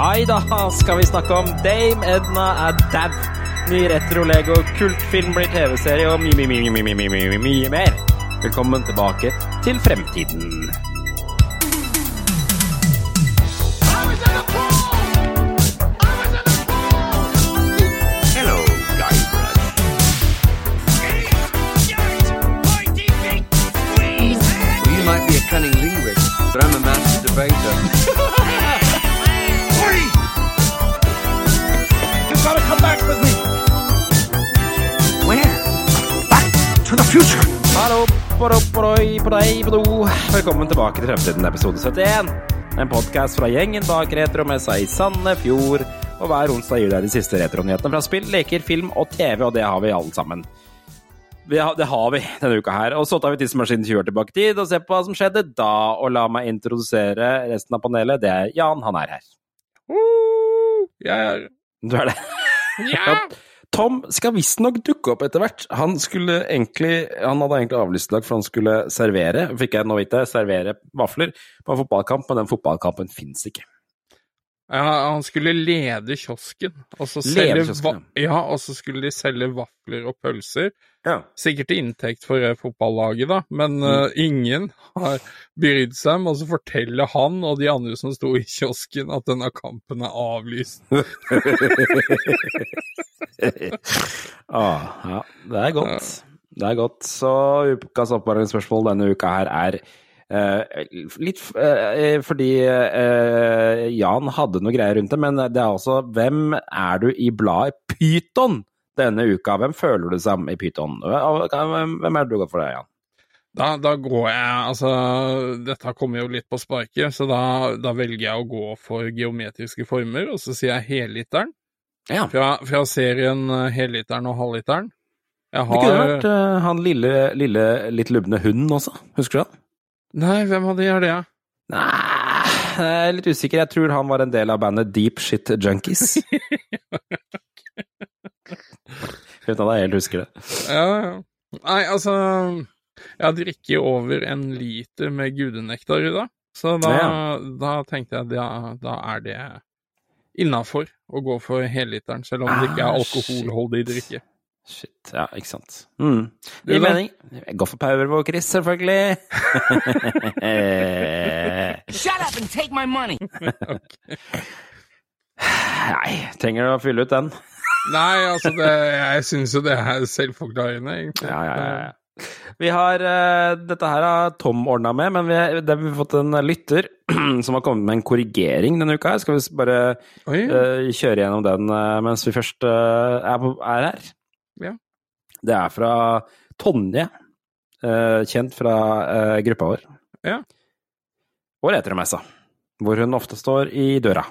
Ai da, skal vi snakke om Dame Edna er dau. Ny retro-lego, kultfilm blir TV-serie og mye, mye, mye, mye, mye, mye, mye mer. Velkommen tilbake til fremtiden. Hello, Guybrush. You might be a cunning linguist, but I'm a master debater. Future. Hallo, poroi, poroi, porei, podo. Velkommen tilbake til Fremtiden, episode 71. En podkast fra gjengen bak retromessa i Sandefjord. Og hver onsdag gir deg de siste retronyhetene fra spill, leker, film og TV, og det har vi alle sammen. Har, det har vi denne uka her. Og så tar vi tidsmaskinen 20 år tilbake i tid og ser på hva som skjedde da. Og la meg introdusere resten av panelet. Det er Jan, han er her. Jeg er Du er det? Ja. Tom skal visstnok dukke opp etter hvert. Han skulle egentlig Han hadde egentlig avlyst i dag, for han skulle servere, fikk jeg nå vite, servere vafler på en fotballkamp, men den fotballkampen fins ikke. ja, Han skulle lede kiosken, og så, selge ja, og så skulle de selge vafler og pølser. Ja. Sikkert til inntekt for eh, fotballaget, da, men Mm. eh, ingen har brydd seg med å fortelle han og de andre som sto i kiosken, at denne kampen er avlyst. ah, ja, det er godt. Det er godt. Så ukas oppvarmingsspørsmål denne uka her er Uh, litt eh, fordi uh, Jan hadde noe greier rundt det, men det er altså Hvem er du i bladet Pyton denne uka? Hvem føler du som i Pyton? Hvem er det du går for deg, Jan? Da, da går jeg Altså, dette kommer jo litt på sparket, så da, da velger jeg å gå for geometriske former, og så sier jeg helliteren. Ja. Fra, fra serien eh, Helliteren og Halvliteren. Jeg Det kunne vært uh, han lille, lille, litt lubne hunden også. Husker du han? Nei, hvem av de er det? Nei, jeg er litt usikker. Jeg tror han var en del av bandet Deep Shit Junkies. Uten at jeg helt husker det. Ja, ja. Nei, altså Jeg drikker over en liter med gudenektar i dag, så da, Ja. da tenkte jeg da, da er det innafor å gå for helliteren, selv om det ikke er Ah, alkoholholdig drikke. Shit, ja, ikke sant. Mm. Gir mening. Jeg går for Powerwalk, Chris, selvfølgelig. Shut up and take my money. Nei, trenger du å fylle ut den? Nei, altså, det, jeg syns jo det er selvforklarende, egentlig. Ja, ja, ja. ja. Vi har eh, Dette her har Tom ordna med, men vi, det har vi fått en lytter som har kommet med en korrigering denne uka. her. Skal vi bare Oi, eh, kjøre gjennom den eh, mens vi først er, på, er her? Ja. Det er fra Tonje, kjent fra gruppa vår. Ja. Og Messa, hvor hun ofte står i døra.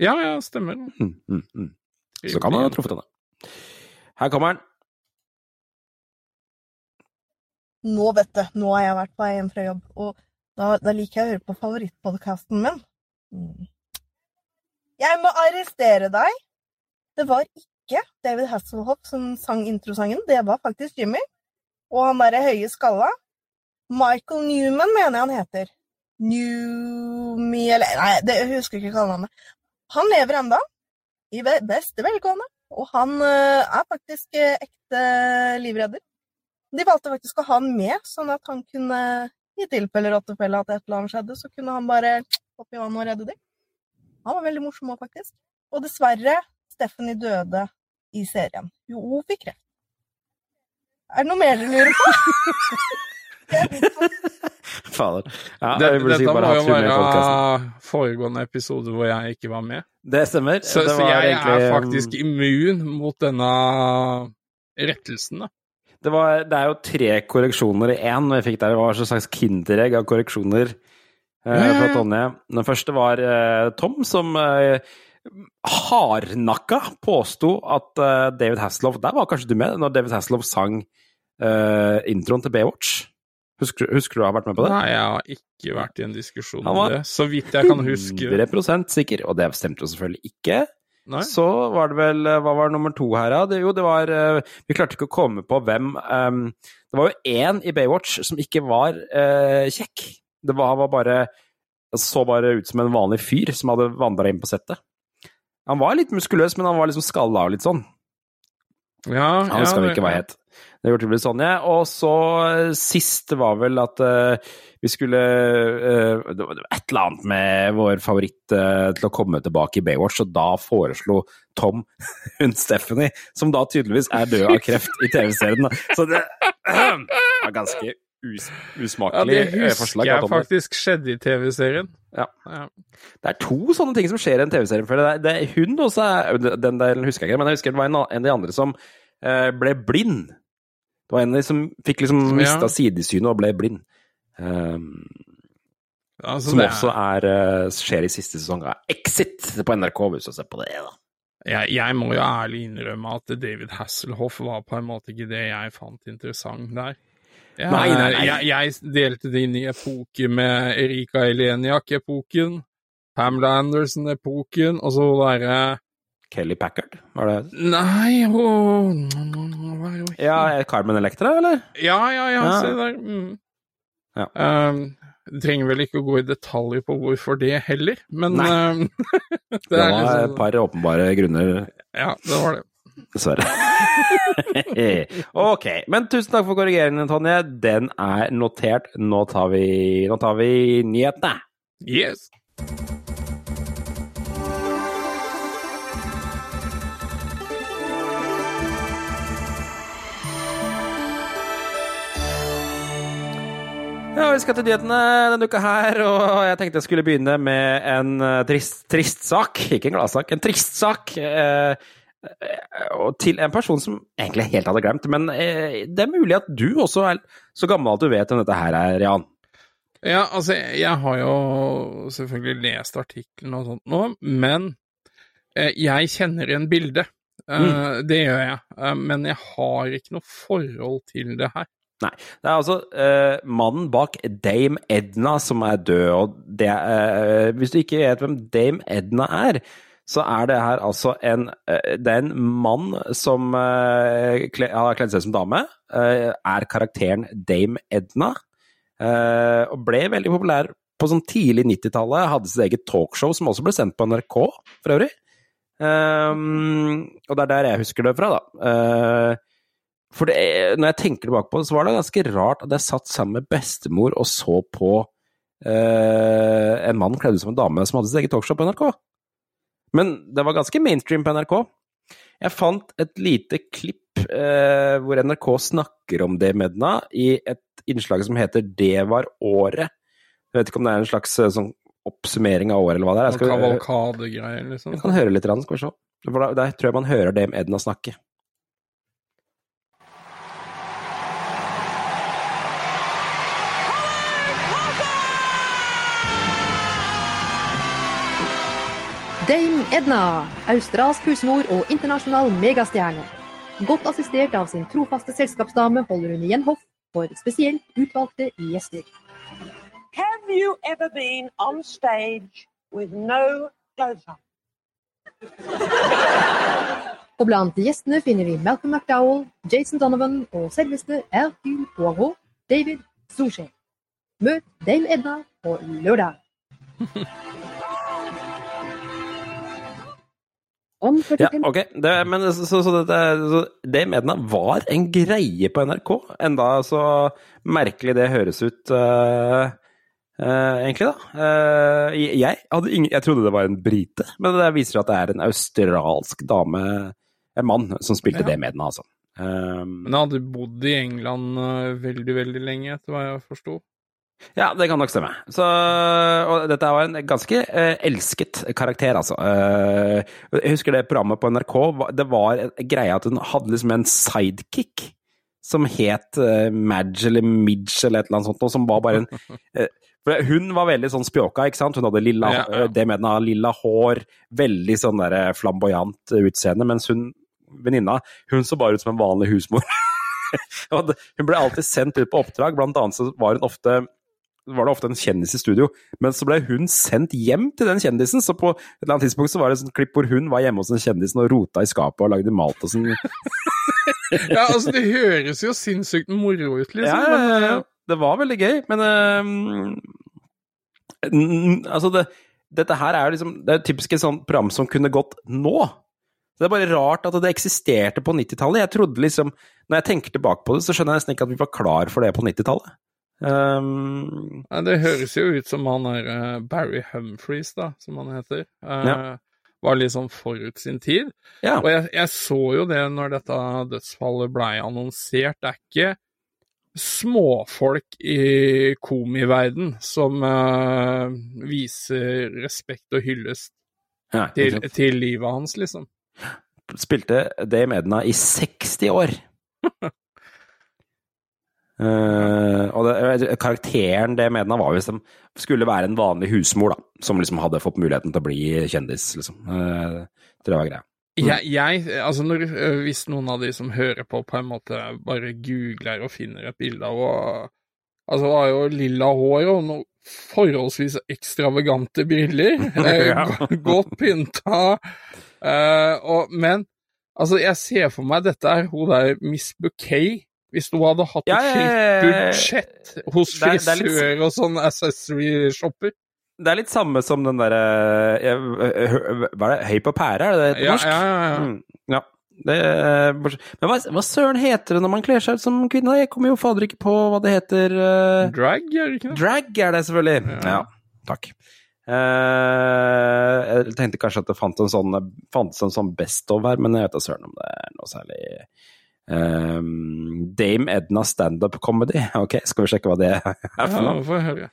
ja, ja, stemmer. Mm, mm, mm. Så kan man ha truffet henne. Her kommer den. Nå, vet du, nå har jeg vært på vei hjem fra jobb, og da, da liker jeg å høre på favorittpodkasten min. Mm. Jeg må arrestere deg! Det var ikke David Hasselhoff som sang introsangen, det var faktisk Jimmy. Og han derre høye skalla. Michael Newman mener jeg han heter. Newmy eller Nei, det, jeg husker ikke kallenavnet. Han lever enda, i beste velgående. Og han eh, er faktisk eh, ekte livredder. De valgte faktisk å ha han med, sånn at han kunne, i tilfelle rottefelle at et eller annet skjedde, så kunne han bare hoppe i vannet og redde dem. Han var veldig morsom òg, faktisk. Og dessverre, Stephanie døde i serien. Jo, hun fikk kreft. Er det noe mer dere lurer på? Fader. Ja, Det, dette sikkert må jo være foregående episode hvor jeg ikke var med. Det stemmer. Så, det så jeg egentlig, um, er faktisk immun mot denne rettelsen, da. det, var, det er jo tre korreksjoner i én vi fikk der. Det var en slags kinderegg av korreksjoner eh, fra. Tonje. Den første var eh, Tom, som eh, hardnakka påsto at eh, David Hasselhoff Der var kanskje du med når David Hasselhoff sang eh, introen til Baywatch? Husker, husker du å ha vært med på det? Nei, jeg har ikke vært i en diskusjon om det, så vidt jeg kan huske. 100 sikker, og det stemte jo selvfølgelig ikke. Nei? Så var det vel Hva var nummer to her, da? Det, jo, det var eh, Vi klarte ikke å komme på hvem um, Det var jo én i Baywatch som ikke var uh, kjekk. Det var, var bare så bare ut som en vanlig fyr som hadde vandra inn på settet. Han var litt muskuløs, men han var liksom skalla og litt sånn. Ja, Han husker vi ikke hva het. Det gjorde til ja. Og så sist siste var vel at uh, vi skulle uh, Det var et eller annet med vår favoritt uh, til å komme tilbake i Baywatch, og da foreslo Tom hun Stephanie, som da tydeligvis er død av kreft i TV-serien. Så det var ganske us Ja, det eh, husker forslag. jeg faktisk skjedde i TV-serien. Ja. Ja. Det er to sånne ting som skjer i en TV-serie. For det det hun også er, Den der husker jeg ikke, men jeg husker det var en, av- en av de andre som eh, ble blind. Det var en av de som fikk liksom Ja. sidesynet og ble blind. Um, Altså, som det er- også er, eh, skjer i siste sesong av Exit på NRK, hvis du ser på det. da. jeg, jeg må jo ærlig innrømme at David Hasselhoff var på en måte ikke det jeg fant interessant der. Jeg, Nei, nei, nei. Jeg, jeg delte det inn i epoke med Erika Eleniak-epoken, Pamela Anderson-epoken, og så være Kelly Packard, var det Nei, hun helt Ja, Carmen Electra, eller? Ja, ja, ja, Ja. se der. Mm. Ja. Um, trenger vel ikke å gå i detaljer på hvorfor det heller, men um, det Det var liksom et par åpenbare grunner, Ja, det var det. dessverre. ok, men tusen takk for korrigeringen, Tonje. Den er notert. Nå tar vi, nå tar vi nyhetene. Yes. Ja, vi skal til nyhetene denne uka her, og jeg tenkte jeg skulle begynne med en eh, trist, trist sak. Ikke en gladsak, en trist sak. Eh, og til en person som egentlig helt hadde glemt. Men eh, det er mulig at du også er så gammel at du vet hvem dette her er, Jan. Ja, altså, jeg har jo selvfølgelig lest artikkelen og sånt nå, men eh, jeg kjenner igjen bildet. Eh, Det gjør jeg, eh, men jeg har ikke noe forhold til det her. Nei. Det er altså uh, mannen bak Dame Edna som er død, og det uh, Hvis du ikke vet hvem Dame Edna er, så er det her altså en uh, Det er en mann som kle, har kledd seg som dame. er karakteren Dame Edna. og ble veldig populær på sånn tidlig 90-tallet. Hadde sitt eget talkshow som også ble sendt på NRK, for øvrig. Um, og det er der jeg husker det fra, da. For det, når jeg tenker tilbake på det, så var det ganske rart at jeg satt sammen med bestemor og så på eh, en mann kledd ut som en dame som hadde sitt eget talkshow på NRK. Men det var ganske mainstream på NRK. Jeg fant et lite klipp eh, hvor NRK snakker om det Medna i et innslag som heter Det var året. Jeg vet ikke om det er en slags eh, sånn oppsummering av året eller hva det er. Skal, kavalkadegreier, liksom. Vi kan høre litt, grann, skal vi se. Der tror jeg man hører Dame Edna snakke. Dame Edna, australsk husmor og internasjonal megastjerne. Godt assistert av sin trofaste selskapsdame holder hun igjen hoff for spesielt utvalgte gjester. Have you ever been on stage with no clothes on? Og blant gjestene finner vi Malcolm McDowell, Jason Donovan og selveste Hercule Poirot, David Suchet. Møt Dame Edna på lørdag. Om Ja, ok. Det, men så, så, så det, så Dame Edna var en greie på NRK. Enda så merkelig det høres ut, uh, uh, egentlig, da. Uh, jeg, hadde ingen, jeg trodde det var en brite, men det viser at det er en australsk dame, en mann, som spilte Ja. med Edna, altså. Um, Men han hadde bodd i England veldig, veldig lenge, etter hva jeg forsto. Ja, det kan nok stemme. Så, og dette var en ganske eh, elsket karakter, altså. Eh, jeg husker det programmet på NRK. Det var greia at hun hadde liksom en sidekick som het eh, Madge eller Midge eller et eller annet sånt, og som var bare en eh, for Hun var veldig sånn spjåka, ikke sant. Hun hadde lilla, Ja, ja. det med henne, lilla hår, veldig sånn der eh, flamboyant utseende, mens hun venninna, hun så bare ut som en vanlig husmor. Hun ble alltid sendt ut på oppdrag, blant annet så var hun ofte var det ofte en kjendis i studio, men så ble hun sendt hjem til den kjendisen. Så på et eller annet tidspunkt så var det et klipp hvor hun var hjemme hos den kjendisen og rota i skapet og lagde mat og sånn. Ja, altså, det høres jo sinnssykt moro ut, liksom. Ja, ja, ja, ja. Det var veldig gøy, men uh, Altså, det, dette her er jo liksom Det er typisk et sånt program som kunne gått nå. Så Det er bare rart at det eksisterte på 90-tallet. Jeg trodde liksom Når jeg tenker tilbake på det, så skjønner jeg nesten ikke at vi var klar for det på 90-tallet. Um, det høres jo ut som han er eh, Barry Humphries, da, som han heter. Uh, Ja. Var liksom forut sin tid. ja. Og jeg, jeg så jo det når dette dødsfallet blei annonsert. Det er ikke småfolk i komiverden som uh, viser respekt og hyllest ja til, til livet hans, liksom. Spilte Dame Edna i 60 år. Eh, og det, karakteren det Edna var hvis de skulle være en vanlig husmor, da. Som liksom hadde fått muligheten til å bli kjendis, liksom. Uh, det var greia. Jeg, jeg, altså når, øh, Hvis noen av de som hører på, på en måte bare googler og finner et bilde av henne Altså, hun har jo lilla hår og noen forholdsvis ekstravagante briller. eh, Ja. Godt pynta. Uh, og, men altså, jeg ser for meg dette er hun der Miss Bouquet. Hvis hun hadde hatt Ja, et ja. budsjett hos frisør og sånn accessory-shopper. Det er litt samme som den derre Hva er det? Høy på pære, er det det heter på Ja, norsk? ja, ja, ja. Mm, ja. Det, men hva, hva søren heter det når man kler seg ut som kvinne? Jeg kommer jo fader ikke på hva det heter. uh... Drag, er det ikke det? Drag er det selvfølgelig. Ja. Ja, takk. Uh, jeg tenkte kanskje at det fantes en sånn, fantes en sånn best of her, men jeg vet da søren om det er noe særlig Ehm, Dame Edna standup comedy. Ok, skal vi sjekke hva det er for Ja, noe? får høre.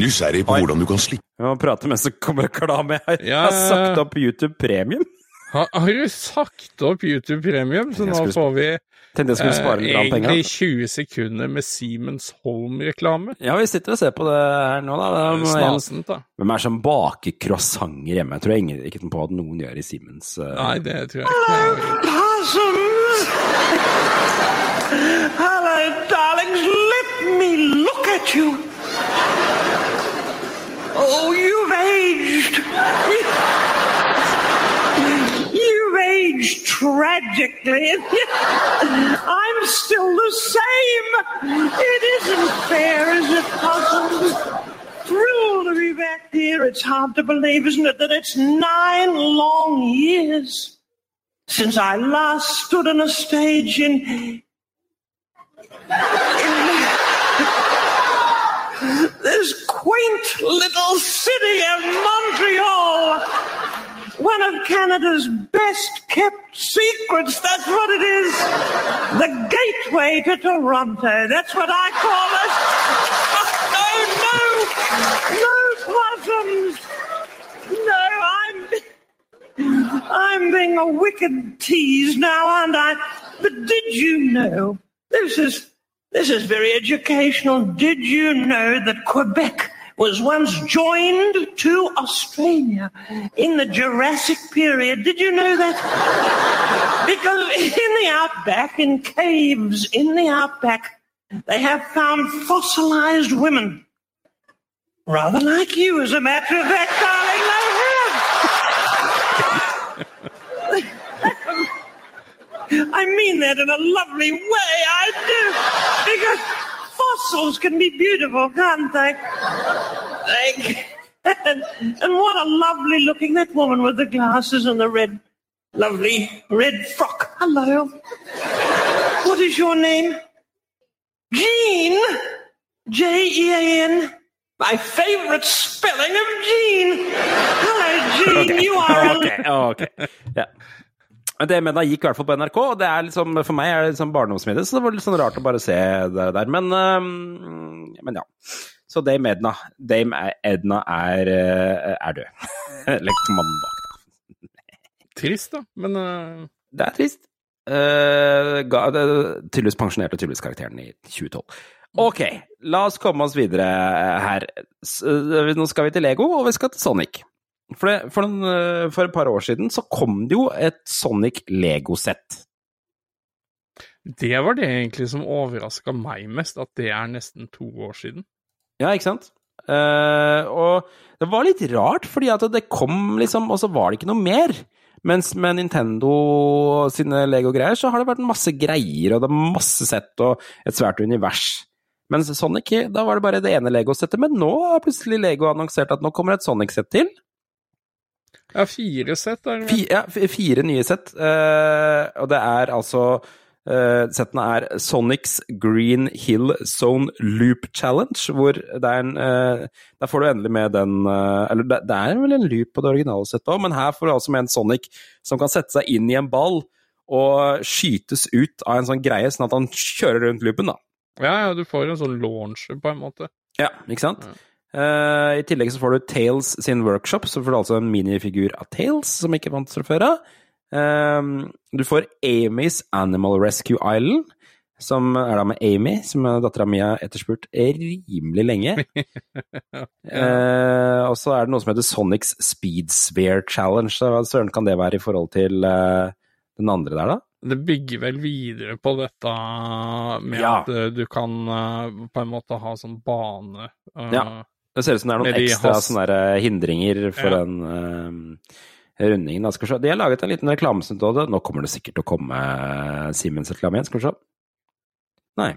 Nysgjerrig på Oi. hvordan du kan slippe Vi må prate mens det kommer reklame her. Jeg har ja, ja. sagt opp YouTube Premium. Har, har du sagt opp YouTube Premium, så nå får vi skulle spare eh, egentlig 20 sekunder med Siemens Home-reklame. Ja, vi sitter og ser på det her nå, da. Det er Snasent, da. Hvem er det som baker croissanter hjemme? Jeg tror ingen, ikke på at noen gjør i Siemens. Uh... Nei, det tror jeg ikke. Hello, darlings. Let me look at you. Oh, you've aged. Aged tragically. I'm still the same. It isn't fair, is it, Possums? Thrilled to be back here. It's hard to believe, isn't it, that it's nine long years since I last stood on a stage in. in this quaint little city of Montreal. One of Canada's best kept secrets. That's what it is. The gateway to Toronto. That's what I call it. Oh, no, no, no possums. No, I'm. I'm being a wicked tease now, aren't I? But did you know? This is this is very educational. Did you know that Quebec was once joined to Australia in the Jurassic period? Did you know that? Because in the outback, in caves in the outback, they have found fossilized women. Rather like you, as a matter of fact, darling, they have. I mean that in a lovely way, I do. Because fossils can be beautiful, can't they? And, and what a lovely looking that woman with the glasses and the red, lovely red frock. Hello. What is your name? Jean. J E A N. My favorite spelling of Jean. Hello, Jean. You are a Ok, oh, ok. Ja. Men Det med det gikk i hvert fall på NRK, og det er liksom, for meg er det liksom barndomsminne, så det var litt sånn rart å bare se det der. Men, øhm, men ja. Så Dame Edna, Dame Edna er, øh, er død. Legg mannen bak, da. Trist, da. Men uh... Det er trist. Uh, ga, det, tydeligvis pensjonerte tydeligvis karakteren i 2012. Ok, la oss komme oss videre her. Nå skal vi til Lego, og vi skal til Sonic. For, det, for, den, øh, for et par år siden så kom det jo et Sonic Lego-sett. det var det egentlig som overraska meg mest, at det er nesten to år siden. Ja, ikke sant? Uh, og det var litt rart, fordi at det kom liksom, og så var det ikke noe mer. Mens med Nintendo sine Lego-greier, så har det vært masse greier, og det er masse sett og et svært univers. Mens Sonic, da var det bare det ene Lego-settet, men nå har plutselig Lego annonsert at nå kommer et Sonic-sett til. Ja, fire sett er det vel? Ja, fire nye sett, eh, og det er altså eh, Settene er Sonics Green Hill Zone Loop Challenge, hvor det er en eh, Der får du endelig med den Eller det, er vel en loop på det originale settet òg, men her får du altså med en Sonic som kan sette seg inn i en ball og skytes ut av en sånn greie, sånn at han kjører rundt loopen, da. Ja, ja, du får en sånn launcher, på en måte. Ja, ikke sant? Eh, I tillegg så får du Tales sin workshop, så får du altså en minifigur av Tales, som ikke fantes fra før av. Uh, du får Amy's Animal Rescue Island, som er da med Amy, som dattera mi har etterspurt rimelig lenge. uh, og så er det noe som heter Sonics Speed Sphere Challenge. Hva søren kan det være i forhold til eh, den andre der, da? Det bygger vel videre på dette med Ja. at du kan på en måte ha sånn bane. Ja. Det ser ut som det er noen de ekstra has- sånne eh, hindringer for Ja. den uh, rundingen. Da. Skal vi se. De har laget en liten reklamesnutt av det. Nå kommer det sikkert til å komme eh, Siemens-reklame igjen. Skal vi se. Nei.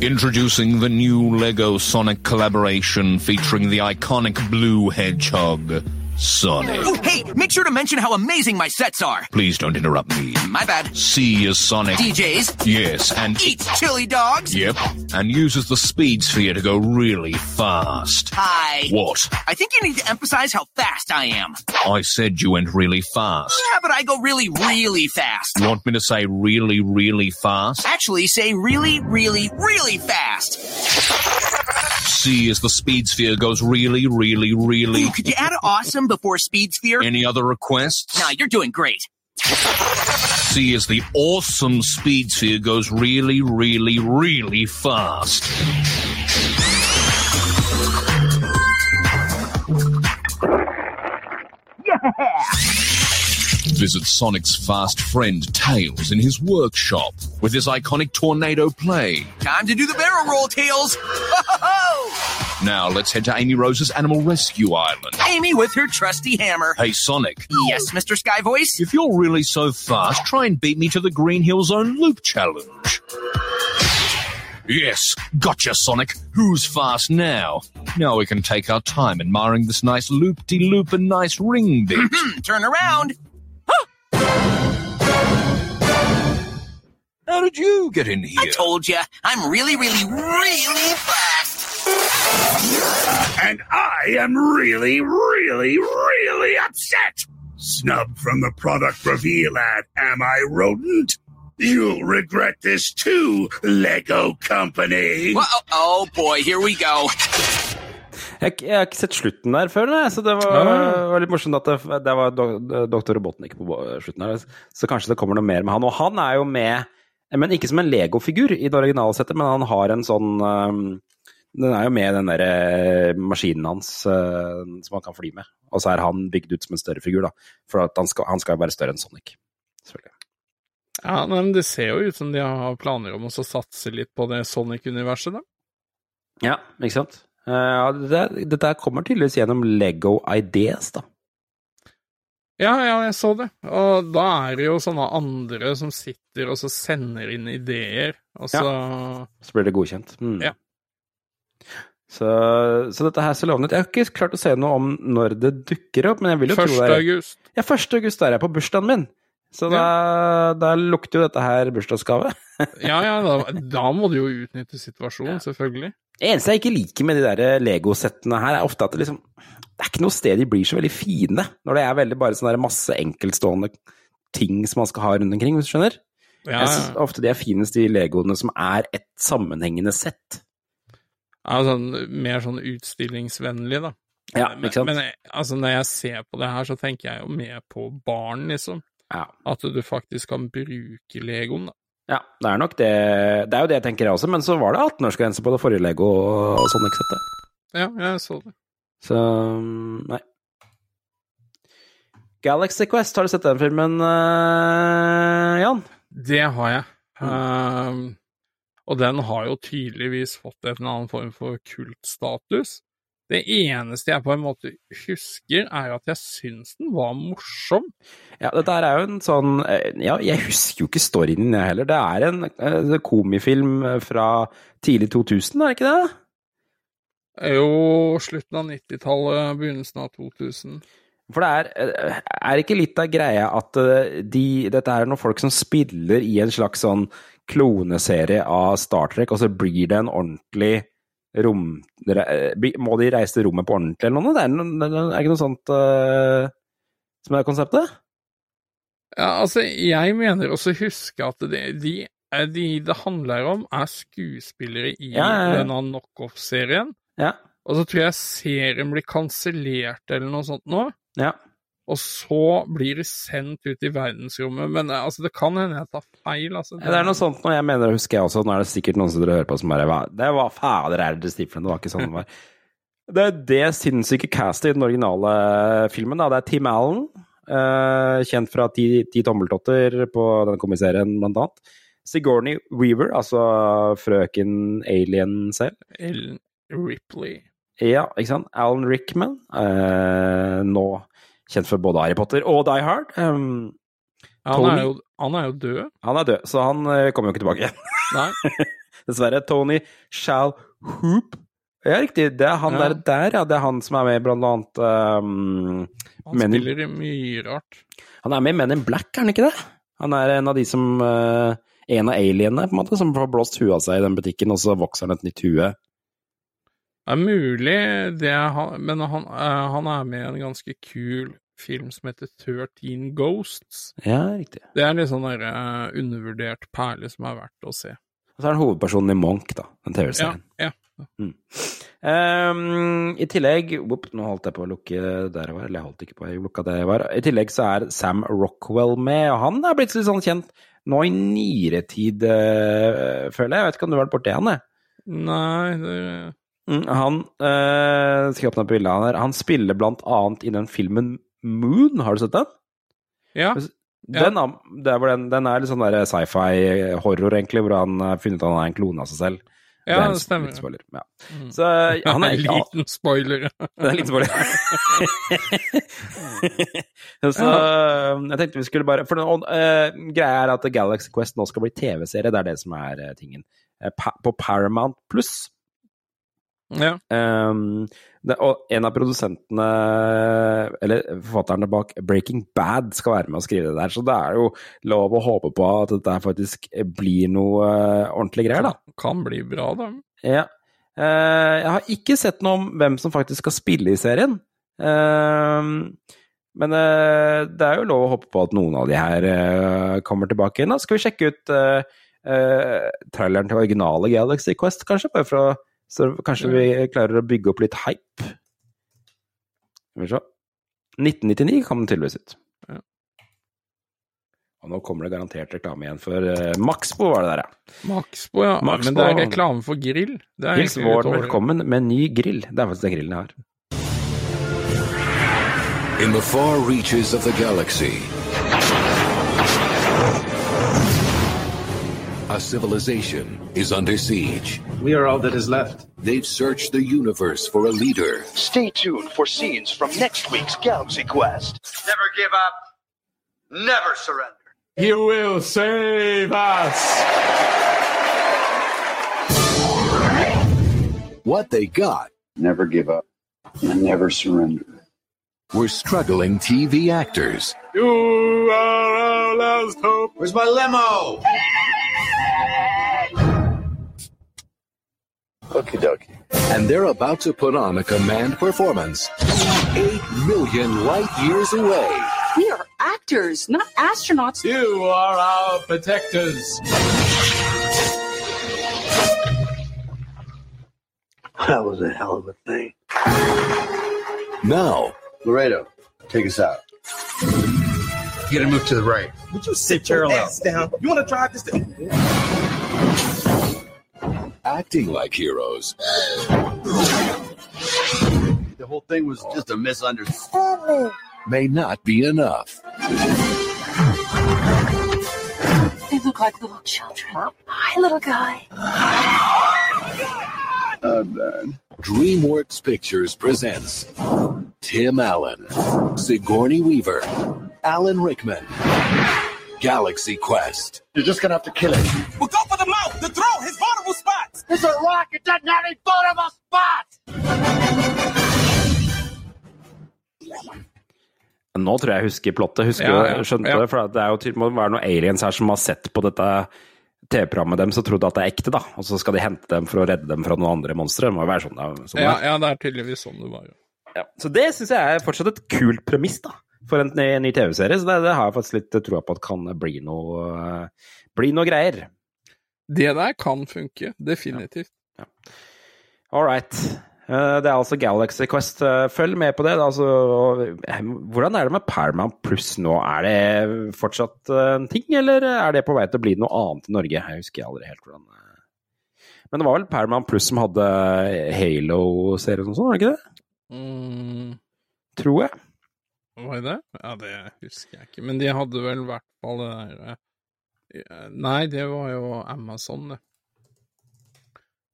Introducing the new Lego Sonic collaboration featuring the iconic blue hedgehog, Sonic. Oh, hey, make sure to mention how amazing my sets are. Please don't interrupt me. My bad. C is Sonic. DJs Yes, and eats chili dogs. yep, and uses the speed sphere to go really fast. Hi. What? I think you need to emphasize how fast I am. I said you went really fast. Yeah, but I go really, really fast. You want me to say really, really fast? Actually, say really, really, really fast. C is the speed sphere goes really, really, really. Ooh, could you add awesome before speed sphere? Any other requests? Nah, you're doing great. C is the awesome speed sphere goes really, really, really fast. Visit Sonic's fast friend Tails in his workshop with his iconic tornado plane. Time to do the barrel roll, Tails. Now let's head to Amy Rose's Animal Rescue Island. Amy with her trusty hammer. Hey Sonic, Yes, Mr. Sky Voice? if you're really so fast, try and beat me to the Green Hill Zone Loop Challenge. Yes, gotcha, Sonic. Who's fast now? Now we can take our time admiring this nice loop-de-loop and nice ring bit. Turn around. How did you get in here? I told you, I'm really, really, really fast. And I am really, really, really upset. Snub from the product reveal ad, am I rodent? You'll regret this too, Lego Company. Well, oh, oh boy, here we go. Jeg, jeg har ikke sett slutten der før, nei, så det var, ja. var litt morsomt at det, det var do, Dr. Robotnik på slutten her. Så kanskje det kommer noe mer med han. Og han er jo med, men ikke som en Lego-figur i det originale settet, men han har en sånn um, Den er jo med den derre maskinen hans uh, som han kan fly med. Og så er han bygd ut som en større figur, da. For at han skal, han skal jo være større enn Sonic. Selvfølgelig. Ja, men det ser jo ut som de har planer om å satse litt på det Sonic-universet, da. Ja, ikke sant? Uh, dette, dette kommer tydeligvis gjennom Lego Ideas, da. Ja, ja, jeg så det. Og da er det jo sånne andre som sitter og så sender inn ideer, og så Så blir det godkjent. Mm. Ja. Så, så dette her ser lovende ut. Jeg har ikke klart å se noe om når det dukker opp, men jeg vil jo 1. tro det er august. Ja, 1. august er jeg på bursdagen min. Så da, da lukter jo dette her bursdagsgave. Ja, ja, da, da må du jo utnytte situasjonen, selvfølgelig. Det eneste jeg ikke liker med de der Lego-settene her, er ofte at det liksom Det er ikke noe sted de blir så veldig fine, når det er veldig bare sånn masse enkeltstående ting som man skal ha rundt omkring, hvis du skjønner? Ja, Jeg synes ofte de er finest, de legoene som er et sammenhengende sett. ja sånn, mer sånn utstillingsvennlig, da. Ja, men, ikke sant? men altså, når jeg ser på det her, så tenker jeg jo mer på barn, liksom. Ja. At du faktisk kan bruke legoen, da. Ja, det er nok det. Det er jo det jeg tenker jeg også, men så var det 18-årsgrense på det forrige Lego og sånn settet. Ja, jeg så det. Så nei. Galaxy Quest, har du sett den filmen, eh, Jan? Det har jeg. Mm. Ehm, og den har jo tydeligvis fått en annen form for kultstatus. Det eneste jeg på en måte husker, er at jeg syns den var morsom. Ja, dette er jo en sånn eh, Ja, jeg husker jo ikke storyen jeg heller. Det er en eh, komifilm fra tidlig 2000, er det ikke det? Jo, slutten av 90-tallet, begynnelsen av 2000. For det er, eh, er ikke litt av greia at eh, de, dette er noen folk som spiller i en slags sånn kloneserie av Star Trek, og så blir det en ordentlig rom... Må de reise til rommet på ordentlig eller noe? Det er, noe, det er ikke noe sånt uh, som er konseptet? Ja, altså, jeg mener også huske at det, de, eh, de det handler om, er skuespillere i Ja, ja, ja. denne knockoff-serien. Ja. Og så tror jeg serien blir kansellert eller noe sånt nå. Ja. Og så blir det sendt ut i verdensrommet. Men eh, altså, det kan hende jeg tar feil. Altså. Det, Det er noe sånt noe jeg mener å huske jeg også. Nå er det sikkert noen som dere hører på som bare Det var fader er det stiflende, det var ikke sånn det var. Det er det sinnssyke castet i den originale filmen. da. Det er Tim Allen, eh, kjent fra Ti, ti tommeltotter på denne komiserien, blant annet. Sigourney Weaver, altså frøken Alien selv. Ellen Ripley. Ja, ikke sant. Alan Rickman, eh, nå kjent for både Harry Potter og Die Hard. Um, Han Tony- er, jo, han er jo død. han er død, så han uh, kommer jo ikke tilbake. Nei. Dessverre. Tony Shall Hoop. Ja, riktig. Det er han Ja. der, der, ja. Det er han som er med i blant annet um, Han Men spiller i mye rart. Han er med i Men in Black, er han ikke det? Han er en av de som uh, En av alienene, på en måte, som får blåst huet av seg i den butikken, og så vokser han et nytt hue. Det er mulig, det er han, men han, eh, han er med i en ganske kul film som heter 13 Ghosts. Ja, riktig. Det er litt sånn der, uh, undervurdert perle som er verdt å se. Og så er han hovedpersonen i Monk, da. Den TV-serien. ja. Um, I tillegg whoop, Nå holdt jeg på å lukke der jeg var, eller jeg holdt ikke på, jeg lukka der jeg var. I tillegg så er Sam Rockwell med, og han er blitt litt sånn kjent nå i nyere tid, eh, føler jeg. Jeg vet ikke om du har vært borti han, jeg. Nei, det Mm, han uh, Skal åpne opp bildet her. Han spiller blant annet i den filmen Moon, har du sett den? Ja. Den, det er den, den er litt sånn sci-fi-horror, egentlig, hvor han har funnet ut at han er en klone av seg selv. Ja, det, det stemmer. Spoiler. Ja. Mm. Så eh, han er En liten spoiler. Det er en liten spoiler. Så eh, jeg tenkte vi skulle bare For og, eh, greia er at Galaxy Quest nå skal bli TV-serie, det er det som er uh, tingen. Uh, pa på Paramount Pluss. Ja. Um, det, og en av produsentene, eller forfatterne bak Breaking Bad, skal være med å skrive det der. Så det er jo lov å håpe på at dette faktisk blir noe eh, ordentlig greier, da. Kan bli bra, da. Ja. Uh, jeg har ikke sett noe om hvem som faktisk skal spille i serien. Uh, men uh, det er jo lov å håpe på at noen av de her kommer tilbake igjen. Da skal vi sjekke ut traileren til originale Galaxy Quest, kanskje? Bare for å så kanskje vi klarer å bygge opp litt hype. Skal vi se. 1999 kom den tydeligvis ut. Ja. Og nå kommer det garantert reklame igjen for uh, Maxbo, var det der, ja. Maxbo, ja. Maxbo. Men det er reklame for grill. Det er Hils våren velkommen med ny grill. Det er faktisk den grillen jeg har. In the far reaches of the galaxy, a civilization is under siege. We are all that is left. They've searched the universe for a leader. Stay tuned for scenes from next week's Galaxy Quest. Never give up. Never surrender. He will save us. What they got Never give up and never surrender. We're struggling TV actors You are our last hope. Where's my limo? Okie dokie. and they're about to put on a command performance 8 million light years away. We are actors, not astronauts. You are our protectors. That was a hell of a thing. Now, Laredo, take us out. You gotta move to the right. Would you sit your ass down? You want to drive this thing? acting like heroes The whole thing was just a misunderstanding. may not be enough. They look like little children. Hi, little guy. DreamWorks Pictures presents Tim Allen, Sigourney Weaver, Alan Rickman, Galaxy Quest. You're just gonna have to kill it. We'll go for the mouth, the throat, his vulnerable spots. It's a rock. It doesn't have any vulnerable spots. Nå tror jeg jeg husker plottet. Husker Ja, ja, ja, skjønte ja. det? For det er jo må være noen aliens her som har sett på dette TV-programmet deres og trodd at det er ekte, da. Og så skal de hente dem for å redde dem fra noen andre monstre. Det må jo være sånn, det, sånn Ja, det er. ja, det er tydeligvis sånn det var. jo. Ja. Så det syns jeg er fortsatt et kult premiss, da. For en ny, ny TV-serie. Så det, det har jeg faktisk litt troa på at kan bli noe, uh, bli noe greier. Det der kan funke, definitivt. All right. Uh, Det er altså Galaxy Quest. Uh, Følg med på det. da, Altså, eh, hvordan er det med Paramount Pluss nå? Er det fortsatt en ting, eller er det på vei til å bli noe annet i Norge? Jeg husker aldri helt hvordan. Men det var vel Paramount Pluss som hadde Halo-serien og sånn, var det ikke det? Mm, Tror jeg. Var det det? Ja, det husker jeg ikke. Men de hadde vel i hvert fall det der eh, Nei, det var jo Amazon, det.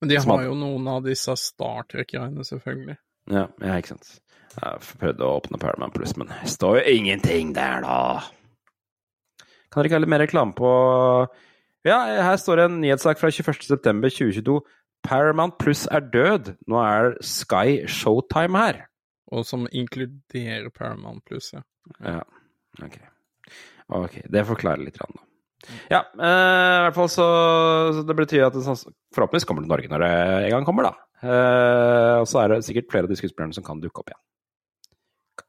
Men de har jo noen av disse Star Trek-greiene, selvfølgelig. Ja, ja, ikke sant. Jeg prøvde å åpne Paramount Plus, men det står jo ingenting der, da. Kan dere ikke ha litt mer reklame på Ja, her står det en nyhetssak fra 21.9.2022. Paramount Plus er død. Nå er Sky Showtime her. Og som inkluderer Paramount Pluss, ja. Ja, ok. Ok, det forklarer litt, grann, da. Ja, eh, i hvert fall så, så Det betyr at det sanns- forhåpentligvis kommer til Norge når det en gang kommer, da. Eh, og så er det sikkert flere av de skuespillerne som kan dukke opp igjen.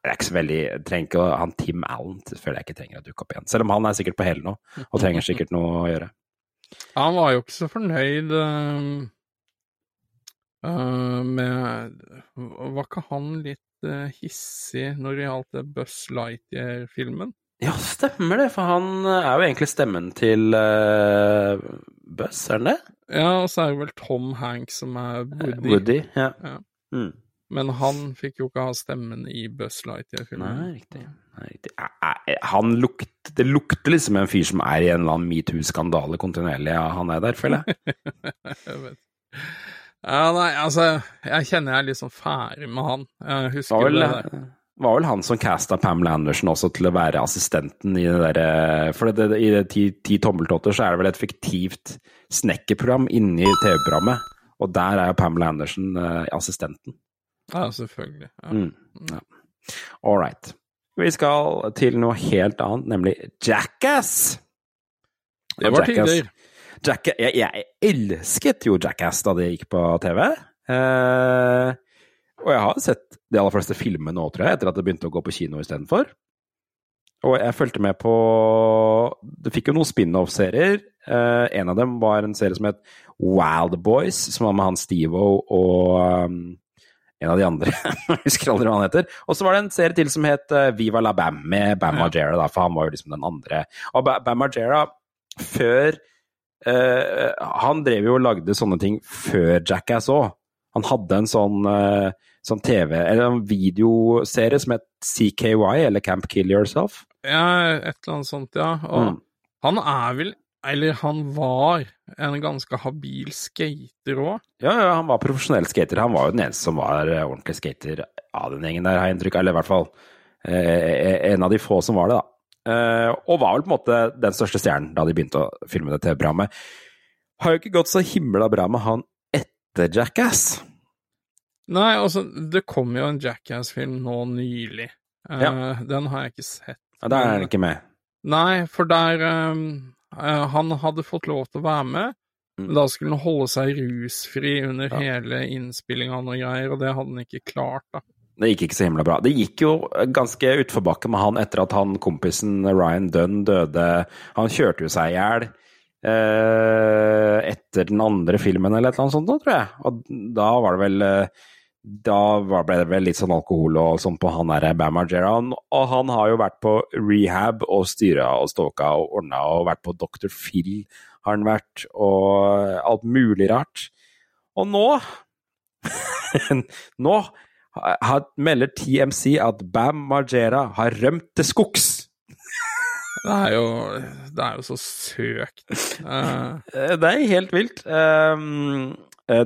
Det er ikke så veldig trenger ikke Han Tim Allen føler jeg ikke trenger å dukke opp igjen. Selv om han er sikkert på hele nå, og trenger sikkert noe å gjøre. Han var jo ikke så fornøyd eh, med Var ikke han litt hissig når det gjaldt det Buzz Lightyear-filmen? Ja, stemmer det, for han er jo egentlig stemmen til uh, Buzz, er han det? Ja, og så er det vel Tom Hanks som er Woody. Woody, ja. Ja. Mm. Men han fikk jo ikke ha stemmen i Buzz Lightyear-filmen. Nei, riktig. Nei, riktig. Eh, eh, Han lukt, det lukter liksom en fyr som er i en eller annen metoo-skandale kontinuerlig. Ja, han er der, føler jeg. jeg vet. Ja, nei, altså, jeg kjenner jeg er liksom ferdig med han. Jeg husker var vel, det der. var vel han som casta Pamela Andersen også til å være assistenten i det derre For det, det, i det ti, ti tommeltotter så er det vel et fiktivt snekkerprogram inni TV-programmet. Og der er jo Pamela Andersen eh, assistenten. Ja, selvfølgelig. Ja. Mm, ja. All right. Vi skal til noe helt annet, nemlig Jackass. Det var Jackass- tider. Jacka- jeg, jeg elsket jo Jackass da det gikk på TV. Eh, og jeg har sett de aller fleste filmene nå, tror jeg, etter at det begynte å gå på kino istedenfor. Og jeg fulgte med på Det fikk jo noen spin-off-serier. Eh, en av dem var en serie som het Wild Boys, som var med han Steve-O og um, en av de andre. Jeg husker aldri hva han heter. Og så var det en serie til som het eh, Viva la Bam, med Bam Margera, for han var jo liksom den andre. Og Ba- Bam Margera, før eh, Han drev jo og lagde sånne ting før Jackass òg. Han hadde en sånn, uh, sånn TV, eller en videoserie som het CKY, eller Camp Kill Yourself. Ja, et eller annet sånt, ja. Og Mm. han er vel, eller han var, en ganske habil skater òg. Ja, ja, han var profesjonell skater. Han var jo den eneste som var eh, ordentlig skater av den gjengen der, har jeg inntrykk av. Eller i hvert fall eh, en av de få som var det, da. Eh, og var vel på en måte den største stjernen da de begynte å filme det TV-programmet. Har jo ikke gått så himla bra med han etter Jackass. Nei, altså, det kom jo en Jackass-film nå nylig. Eh, Ja. Den har jeg ikke sett. Ja, Der er han ikke med. Nei, for der eh, Han hadde fått lov til å være med, men da skulle han holde seg rusfri under hele innspillinga og greier, og det hadde han ikke klart, da. Det gikk ikke så himla bra. Det gikk jo ganske utforbakke med han etter at han kompisen Ryan Dunn døde. Han kjørte jo seg i hjel eh, etter den andre filmen eller et eller annet sånt, da, tror jeg. Og da var det vel eh, Da ble det vel litt sånn alkohol og sånn på han derre Bam Margera. Og han har jo vært på rehab og styra og stalka og ordna og vært på Dr. Phil har han vært, og alt mulig rart. Og nå Nå har, melder TMC at Bam Margera har rømt til skogs. Det er jo, det er jo så søkt. Eh, Det er helt vilt. Um, Eh,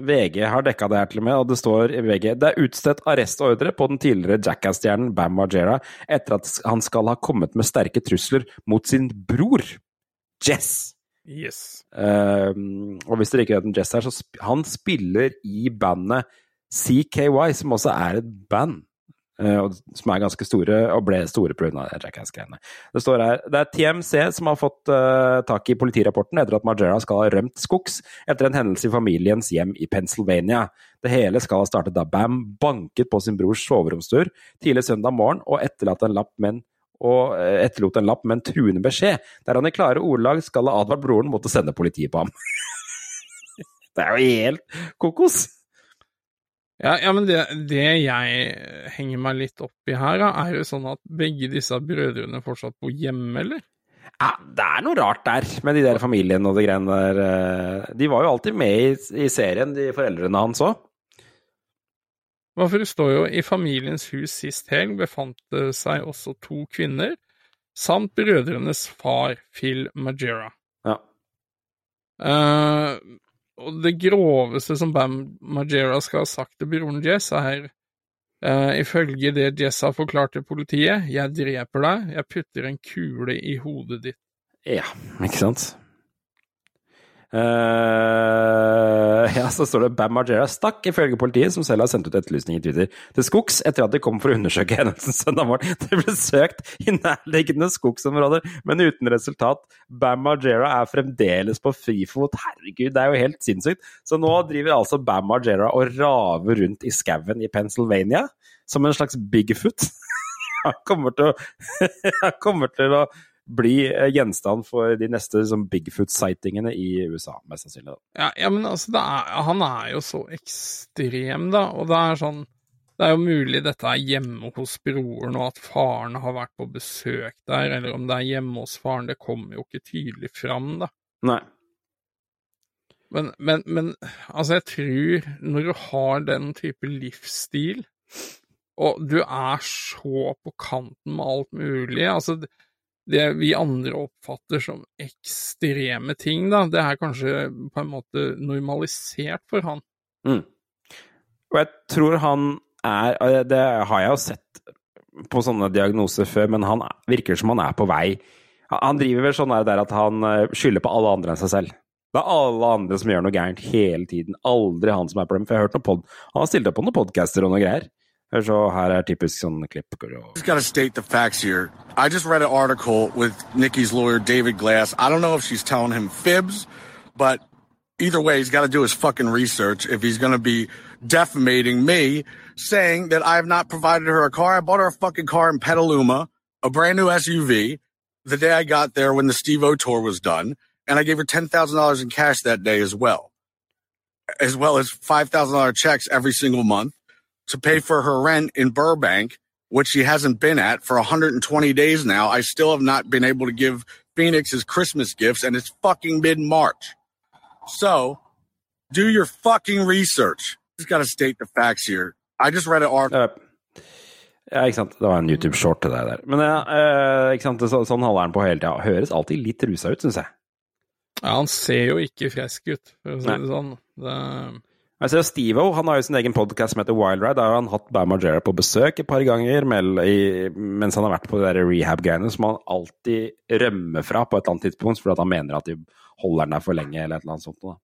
VG har dekka det her til og med, og det står i VG det er utstedt arrestordre på den tidligere Jackass-stjernen Bam Margera etter at han skal ha kommet med sterke trusler mot sin bror Jess. Yes. Um, og hvis dere ikke vet hvem Jess er, så sp han spiller i bandet CKY, som også er et band. eh, som er ganske store, og ble store pga. Jackass-greiene. Det står her Det er TMC som har fått uh, tak i politirapporten etter at Margera skal ha rømt skogs etter en hendelse i familiens hjem i Pennsylvania. Det hele skal ha startet da Bam banket på sin brors soveromstur tidlig søndag morgen og etterlatt en lapp med en og eh, etterlot en lapp med en truende beskjed, der han i klare ordelag skal ha advart broren mot å sende politiet på ham. det er jo helt kokos! Ja, ja men det, det jeg henger meg litt opp i her, da, er jo sånn at begge disse brødrene fortsatt bor hjemme, eller? Ja, det er noe rart der med de der familiene og de greiene der. eh. De var jo alltid med i, i serien, de foreldrene hans òg. Hva for det står jo i familiens hus sist helg befant det seg også to kvinner, samt brødrenes far, Phil Majera. Ja. Eh, og det groveste som Bam Majera skal ha sagt til broren Jess, er uh, ifølge det Jess har forklart til politiet, jeg dreper deg, jeg putter en kule i hodet ditt. Ja, ikke sant? Eh, ja, så står det Bam Margera stakk, ifølge politiet, som selv har sendt ut etterlysning i Twitter, til skogs etter at de kom for å undersøke hendelsen søndag morgen. Det ble søkt i nærliggende skogsområder, men uten resultat. Bam Margera er fremdeles på frifot. Herregud, det er jo helt sinnssykt. Så nå driver altså Bam Margera og raver rundt i skauen i Pennsylvania, som en slags Bigfoot. Han kommer til å, han kommer til å bli eh, gjenstand for de neste liksom, Bigfoot-sightingene i USA, mest sannsynlig. Ja, ja men altså, det er, han er jo så ekstrem, da, og det er sånn Det er jo mulig dette er hjemme hos broren, og at faren har vært på besøk der, eller om det er hjemme hos faren, det kommer jo ikke tydelig fram, da. Nei. Men, men, men altså, jeg tror når du har den type livsstil, og du er så på kanten med alt mulig altså det, vi andre oppfatter som ekstreme ting, da, det er kanskje på en måte normalisert for han. Mm. Og jeg tror han er Det har jeg jo sett på sånne diagnoser før, men han er- virker som han er på vei. Han- driver vel sånn der at han eh, skylder på alle andre enn seg selv. Det er alle andre som gjør noe gærent hele tiden. Aldri han som er problemet. For jeg har hørt noen pod Han har stilt opp på noen podcaster og noe greier. Så her er typisk sånn klipp. just got to state the facts here. I just read an article with Nikki's lawyer, David Glass. I don't know if she's telling him fibs, but either way, he's got to do his fucking research if he's going to be defamating me, saying that I have not provided her a car. I bought her a fucking car in Petaluma, a brand new SUV, the day I got there when the Steve O tour was done, and I gave her $10,000 in cash that day as well, as well as $5,000 checks every single month to pay for her rent in Burbank, which she hasn't been at for 120 days now. I still have not been able to give Phoenix his Christmas gifts, and it's fucking mid March. So, do your fucking research. Just got to state the facts here. I just read an article. Ja, ikke sant. Det var en YouTube-short til deg der. Men ja, eh, ikke sant. Så, sånn holder han på hele tida. Høres alltid litt rusa ut, syns jeg. Ja, han ser jo ikke frisk ut, for å si Nei. det sånn. Det, Jeg ser Steve-O, han har jo sin egen podkast som heter Wild Ride. Der har han hatt Bam Margera på besøk et par ganger mens han har vært på de rehab-greiene som han alltid rømmer fra på et eller annet tidspunkt, fordi han mener at de holder den der for lenge, eller et eller annet sånt. Da.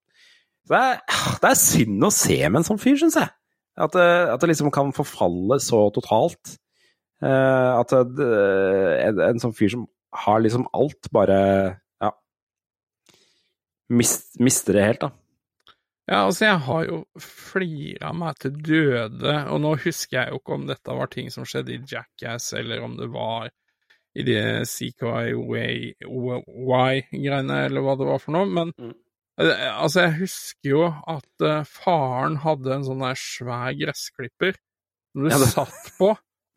Så det er, det er synd å se med en sånn fyr, syns jeg. At det, at det liksom kan forfalle så totalt. Eh, at det, en, en sånn fyr som har liksom alt, bare ja, mist, mister det helt, da. Ja, altså, jeg har jo flira meg til døde, og nå husker jeg jo ikke om dette var ting som skjedde i Jackass, eller om det var i de CKY-greiene, eller hva det var for noe, men mm. altså, jeg husker jo at uh, faren hadde en sånn der svær gressklipper som du Ja, det- satt på,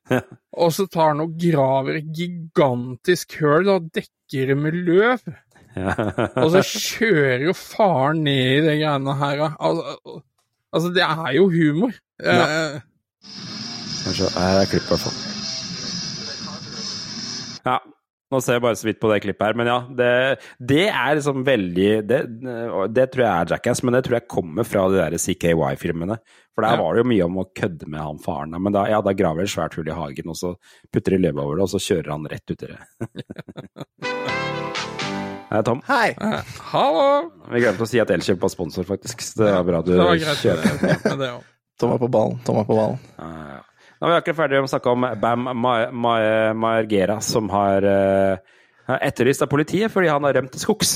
og så tar han og graver et gigantisk høl og dekker det med løv. Og så kjører jo faren ned i de greiene her. da. Altså, altså det er jo humor. Eh, Kanskje, her er klippet, i hvert fall. Ja. Nå ser jeg bare så vidt på det klippet her, men ja. Det, det er liksom veldig det, det tror jeg er Jackass, men det tror jeg kommer fra de der CKY-filmene. For der Ja. var det jo mye om å kødde med han faren. Men da, ja, da graver de et svært hull i hagen, og så putter de løvet over det, og så kjører han rett uti det. Hei, Tom. Hei. Hallo! Vi glemte å si at Elkjøp var sponsor, faktisk. Så det var bra du Det var greit kjører. det òg. Tom er på ballen. Tom er på ballen. Ja, ja. Nå er vi akkurat ferdig med å snakke om Bam Ma- Ma- Margera, som har eh, er etterlyst av politiet fordi han har rømt til skogs.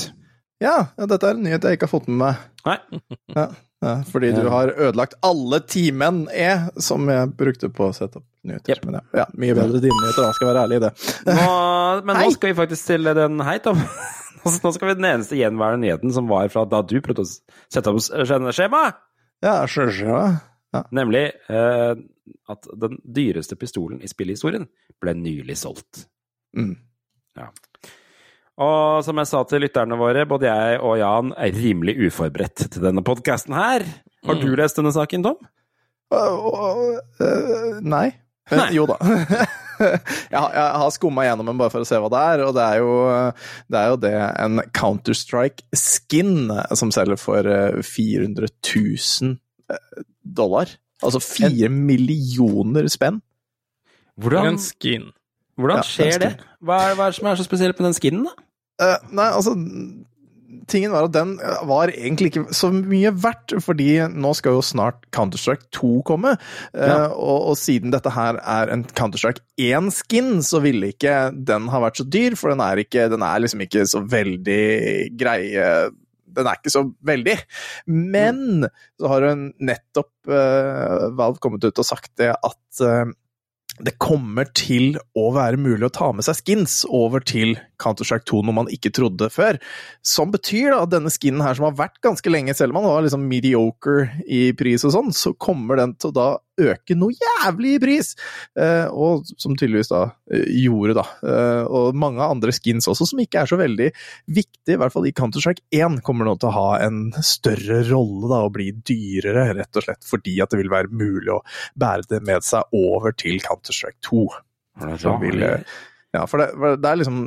Ja, ja, dette er en nyhet jeg ikke har fått med meg. Nei. Ja, ja, fordi du har ødelagt alle timen E som jeg brukte på å sette opp nyheter. Men ja, ja, mye bedre dine nyheter, da, skal jeg være ærlig i det. Nå, men nå skal vi faktisk til den Hei, Tom. Nå skal vi den eneste gjenværende nyheten som var fra da du prøvde å sette opp skje- skjema. Ja, sjølsagt. Ja. Nemlig eh, at den dyreste pistolen i spillhistorien ble nylig solgt. Mm. Ja. Og som jeg sa til lytterne våre, både jeg og Jan er rimelig uforberedt til denne podkasten her. Har du lest denne saken, Tom? Øh, nei. Men, Jo da. jeg, har- jeg har skumma gjennom den bare for å se hva det er, og det er jo det, er jo det en Counter-Strike-skin som selger for eh, 400 000 eh, dollar. Altså fire millioner spenn. Hvordan, En skin. hvordan Ja, skjer det? Hva er, hva er det som er så spesielt med den skinnen, da? Eh, nei, altså Tingen var at den var egentlig ikke så mye verdt, fordi nå skal jo snart Counter-Strike 2 komme. Ja. Uh, og, og siden dette her er en Counter-Strike 1-skin, så ville ikke den ha vært så dyr, for den er, ikke, den er liksom ikke så veldig greie den er ikke så veldig. Men så har hun nettopp uh, Valve kommet ut og sagt det at uh, det kommer til å være mulig å ta med seg skins over til Counter-Strike 2 noe man ikke trodde før. Som betyr da at denne skinnen her, som har vært ganske lenge, selv om man var liksom mediocre i pris og sånn, så kommer den til å da øke noe jævlig i pris! Eh, og som tydeligvis da eh, gjorde, da. Eh, og mange andre skins også, som ikke er så veldig viktige, i hvert fall i Counter-Strike 1, kommer nå til å ha en større rolle da, og bli dyrere, rett og slett fordi at det vil være mulig å bære det med seg over til Counter-Strike 2. Som vil, eh, ja, for det, for det er liksom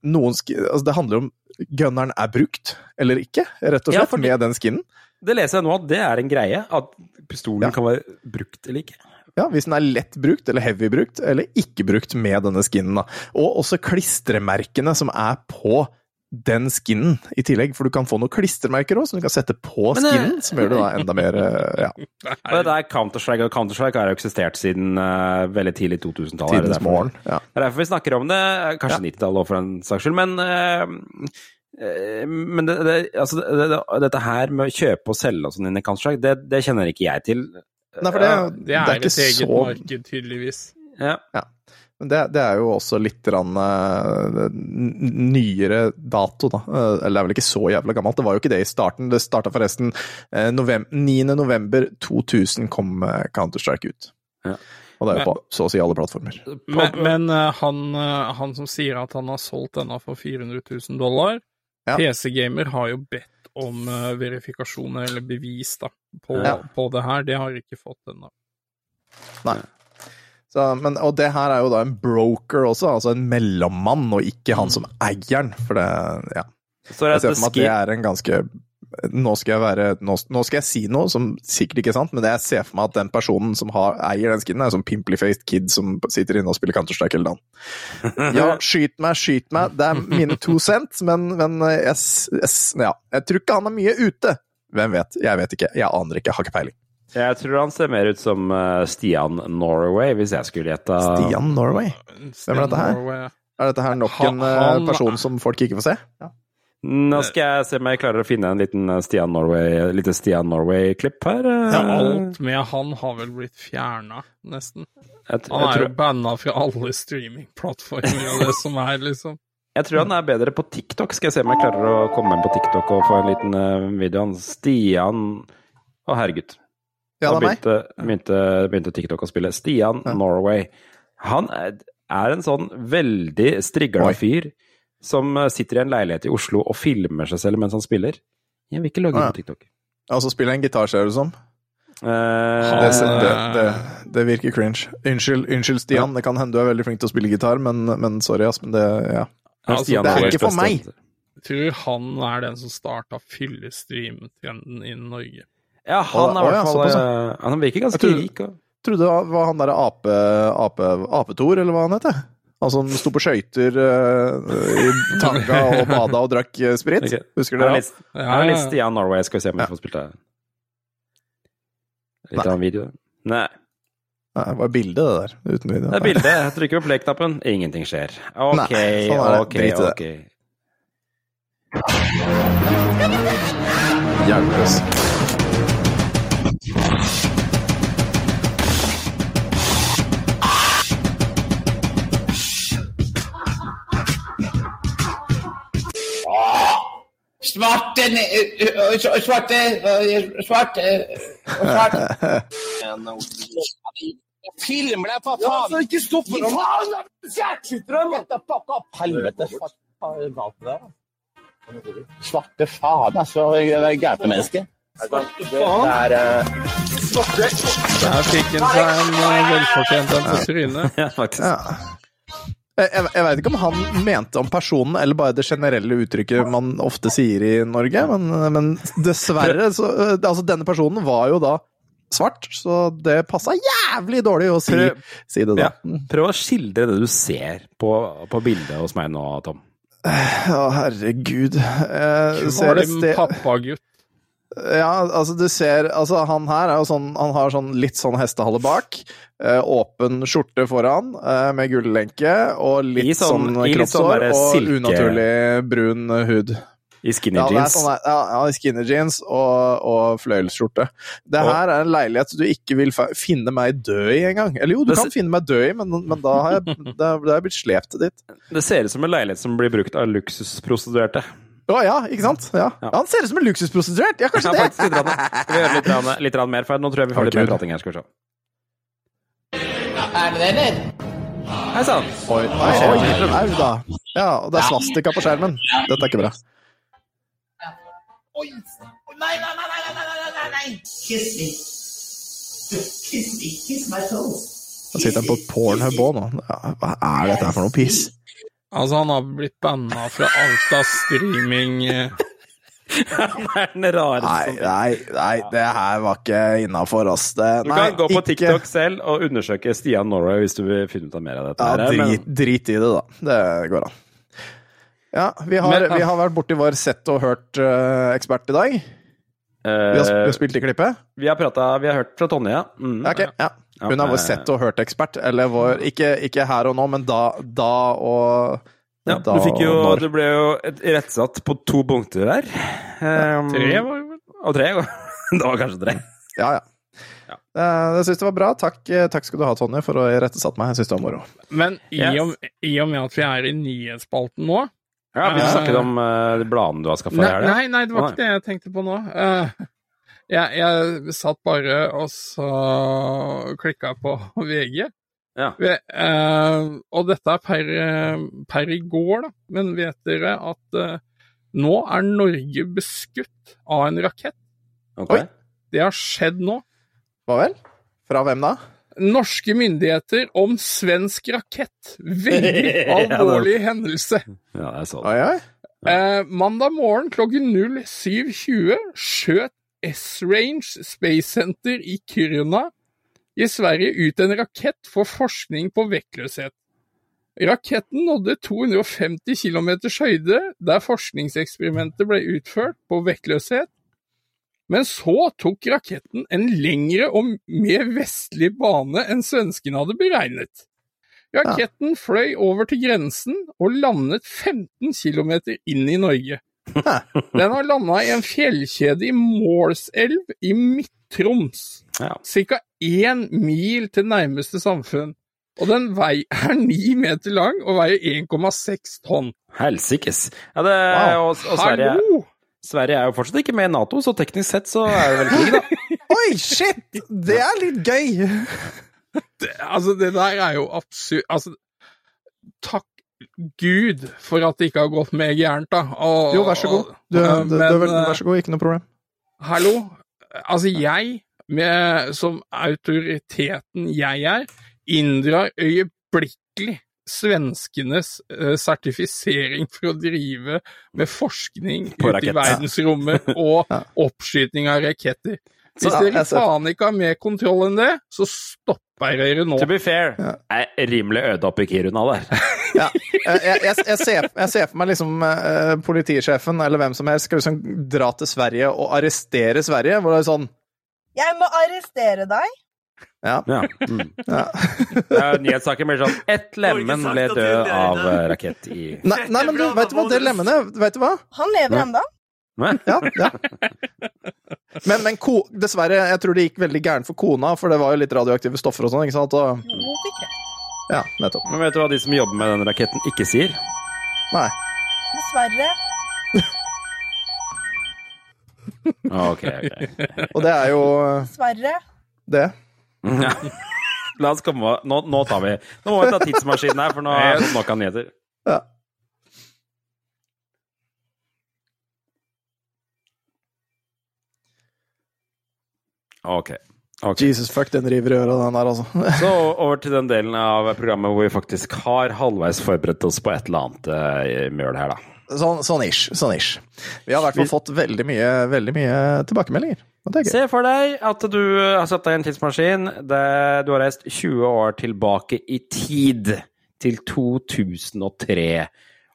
noen altså Det handler om gunneren er brukt eller ikke, rett og slett, ja, med den skinnen. Det leser jeg nå at det er en greie, at pistolen kan være brukt eller ikke. Ja, Hvis den er lett brukt eller heavy brukt, eller ikke brukt med denne skinnen. da. Og også klistremerkene som er på den skinnen i tillegg, for du kan få noen klistremerker òg, som du kan sette på Men, eh, skinnen, som gjør det da enda mer eh, ja. Det er Counter-Strike, og Counter-Strike har jo eksistert siden uh, veldig tidlig 2000-tallet. er det Tidens morgen. Ja. Det er derfor vi snakker om det, kanskje 90-tallet òg, for en saks skyld. Men, uh, eh, men det, det, altså, det, det, dette her med å kjøpe og selge og sånn inn i Counter-Strike, det, det kjenner ikke jeg til. Nei, for det, Ja, Det er, ikke et eget så- marked, tydeligvis. Ja. Ja. Men det, det er jo også litt rann, uh, nyere dato, da. Eh, Eller det er vel ikke så jævla gammelt. Det var jo ikke det i starten. Det starta forresten uh, november, 9. november 2000 kom eh, Counter-Strike ut. Ja. Og det er jo Men- på så å si alle plattformer. Men, men eh, han, eh, han som sier at han har solgt denne for 400 000 dollar, Ja. PC-gamer har jo bedt om eh, verifikasjon eller bevis da, på, Ja. på det her. Det har ikke fått ennå. Nei. Så, men, og det her er jo da en broker også, altså en mellommann, og ikke han som eier den. For det, ja. Så Jeg ser for meg at det er en ganske nå skal, jeg være, nå, nå skal jeg si noe som sikkert ikke er sant, men jeg ser for meg at den personen som har, eier den skinnen, er en sånn pimply-faced kid som sitter inne og spiller Counter-Strike hele dagen. Ja, skyt meg, skyt meg, det er mine to cent, men, men jeg, s- jeg, ja, jeg tror ikke han er mye ute. Hvem vet? Jeg vet ikke. Jeg aner ikke. Jeg har ikke peiling. Jeg tror han ser mer ut som eh, Stian Norway, hvis jeg skulle gjette. Stian Norway? Hvem er dette her? Norway. Er dette her nok en eh, han- person som folk ikke får se? Ja. Nå skal jeg se om jeg klarer å finne en liten eh, Stian Norway, lite Stian Norway-klipp her. Ja, alt med han har vel blitt fjerna, nesten. Han er jo tror, banna fra alle streamingplattformer og det som er, liksom. jeg tror han er bedre på TikTok. Skal jeg se om jeg klarer å komme inn på TikTok og få en liten video. Stian Å, herregud. Ja, Da begynte, begynte, begynte TikTok å spille. Stian Norway. Han er, en sånn veldig strigla fyr som eh, sitter i en leilighet i Oslo og filmer seg selv mens han spiller. Jeg vil ikke logge inn ja. på TikTok. Og så spiller en gitar, ser det ut som. Eh, Det, det, det, det virker cringe. Unnskyld, unnskyld Stian, det kan hende du er veldig flink til å spille gitar, men, men sorry, ass, men det Ja. Altså, Stian det er ikke for meg. Jeg tror han er den som starta fyllestream-trenden i Norge. Ja, han er i hvert fall eh, Han virker ganske trodde, tror- rik. Og... Trodde det var han derre ape, ape, apetor, eller hva han heter. Han som sto på skøyter uh, i tanga og bada og drakk eh, sprit. Okay. Husker du det? her er litt Stian Norway. Skal vi se om vi får spilt det. Litt av en video. Nei. Nei, det var bilde, det der. Uten video. Det er bildet. Jeg trykker på play-knappen. Ingenting skjer. Ok, Nei, sånn er det. ok, Drit i det. ok. Hjelpeløs. Svarte Svarte Svarte Film deg, for faen! ikke stopp for dem! Skyter dem! Helvete! Galt med deg? Svarte faen, altså. Gærne mennesker. Svarte faen! Der fikk han seg en eh, velfortjent en på trynet. Ja, faktisk. Ja. Jeg, jeg, veit ikke om han mente om personen, eller bare det generelle uttrykket man ofte sier i Norge, men, men dessverre så Altså, denne personen var jo da svart, så det passa jævlig dårlig å si, si det da. Ja. Prøv å skildre det du ser på, på bildet hos meg nå, Tom. Å, herregud. Jeg ser et Kvalm pappagutt. Ja, altså du ser Altså han her er jo sånn Han har sånn litt sånn hestehale bak. eh, åpen skjorte foran eh, med gullenke og litt I sånn- sånn, kroppshår sånn og silke- unaturlig brun hud. I skinny Ja, jeans. sånn der, ja, ja, skinny jeans og, og fløyelsskjorte. Det her er en leilighet du ikke vil finne meg død i engang. Eller jo, du kan finne meg død i, men, men da har jeg, da, da har jeg blitt slept dit. Det ser ut som en leilighet som blir brukt av luksusprostituerte. Å ja, ikke sant? Ja. Han ser ut som en luksusprostituert! Ja, kanskje Ja, det! faktisk litt. rann. Vi gjøre litt, rann, litt rann mer, for nå tror jeg vi får litt mer prating her. Skal vi se. Er det det, eller? Hei sann! Oi, oi, oi, au da. Ja, og det er svastika på skjermen. Dette er ikke bra. Oi! Nei, nei, nei, nei, nei, nei, nei, nei! Kiss me. Kiss me. Kiss my toes. Da sitter han på Pornhub òg nå. Ja, hva er dette her for noe piss? Altså, han har blitt banna fra alt av streaming eh, Han er den rareste Nei, nei, nei, det her var ikke innafor oss. Det, Du nei, kan gå på ikke- TikTok selv og undersøke Stian Norway hvis du vil finne ut av mer av dette. Ja, her, men- drit, drit i det, da. Det går an. Ja, vi har, Men- vi har vært borti vår sett og hørt-ekspert i dag. Vi har, vi har spilt i klippet. Eh, Vi har, pratet, vi har hørt fra Tonje, ja. Mm. Ja, ok, ja. Hun er vår eh, sett og hørt-ekspert. Eller vår ikke, ikke her og nå, men da, da og Ja, da du fikk jo, og når. det ble jo rettsatt på to punkter der. Um, Tre var det vel? Og tre. Det var kanskje tre. Ja, ja. Ja. Jeg syns det var bra. Takk, eh, takk skal du ha, Tonje, for å irettesatt meg. Jeg syns det var moro. Men i, Yes. og, i og med at vi er i nyhetsspalten nå Ja, Vi snakket snakket om uh, de bladene du har skaffa deg. nei, nei, det var ikke det jeg tenkte på nå. Eh, jeg, jeg satt bare og så klikka på VG. Ja. Vi- eh, og dette er per, eh, per i går, da. Men vet dere at eh, nå er Norge beskutt av en rakett? Okay. Oi. Det har skjedd nå. Hva vel? Fra hvem da? Norske myndigheter om svensk rakett. Veldig alvorlig hendelse. Ja, jeg så det. Oi, oi. Eh, mandag morgen klokken 07.20 skjøt S-Range Space Center i Kiruna i Sverige ut en rakett for forskning på vektløshet. Raketten nådde 250 km høyde der forskningseksperimentet ble utført på vektløshet, men så tok raketten en lengre og mer vestlig bane enn svenskene hadde beregnet. Raketten fløy over til grensen og landet 15 km inn i Norge. Den har landa i en fjellkjede i Målselv i Midt-Troms. Ja. Ca. én mil til nærmeste samfunn. Og den vei er ni meter lang og veier 1,6 tonn. Helsikes. Ja, det, Wow. og, og Sverige! Sverige er jo fortsatt ikke med i Nato, så teknisk sett så er det vel krig, da. Oi, shit! Det er litt gøy! Det, altså, det der er jo absurd Altså, takk Gud for at det ikke har gått mer gærent, da. Og, Jo, vær så god. Du, du, du, men, vel- eh, vær så god, ikke noe problem. Hallo? Altså, jeg, med, som autoriteten jeg er, inndrar øyeblikkelig svenskenes uh, sertifisering for å drive med forskning ute i verdensrommet og oppskyting av raketter. Hvis Så- dere ser- faen ikke har mer kontroll enn det, så stopper dere nå. To be fair, er rimelig øde opp i Kiruna der. Ja. Jeg, jeg, jeg, jeg, ser, jeg ser for meg liksom eh, politisjefen eller hvem som helst skal liksom dra til Sverige og arrestere Sverige. Hvor det er sånn Jeg må arrestere deg. Ja. Ja. Mm. ja. Det er Nyhetssaker mer sånn Ett lemen ble død av rakett i Nei, nei, men du, vet du hva, det lemenet, Vet du hva? Han lever ennå. Ja, ja. Men, men ko, dessverre, jeg tror det gikk veldig gærent for kona, for det var jo litt radioaktive stoffer og sånn, ikke sant? Og, ja, nettopp. Men vet du hva de som jobber med den raketten, ikke sier? Nei. Dessverre. Ok, ok. Og det er jo Dessverre. det. La oss komme Nå, nå tar vi Nå må vi ta tidsmaskinen her, for nå er det nok av nyheter. Ja. Ok. okay. Jesus fuck, den river i øra, den der, altså. Så over til den delen av programmet hvor vi faktisk har halvveis forberedt oss på et eller annet uh, møl her, da. Sånn, sånn ish. Sånn ish. Vi har i hvert fall fått veldig mye, veldig mye tilbakemeldinger. Er. Se for deg at du har satt deg i en tidsmaskin. Det, du har reist 20 år tilbake i tid, til 2003.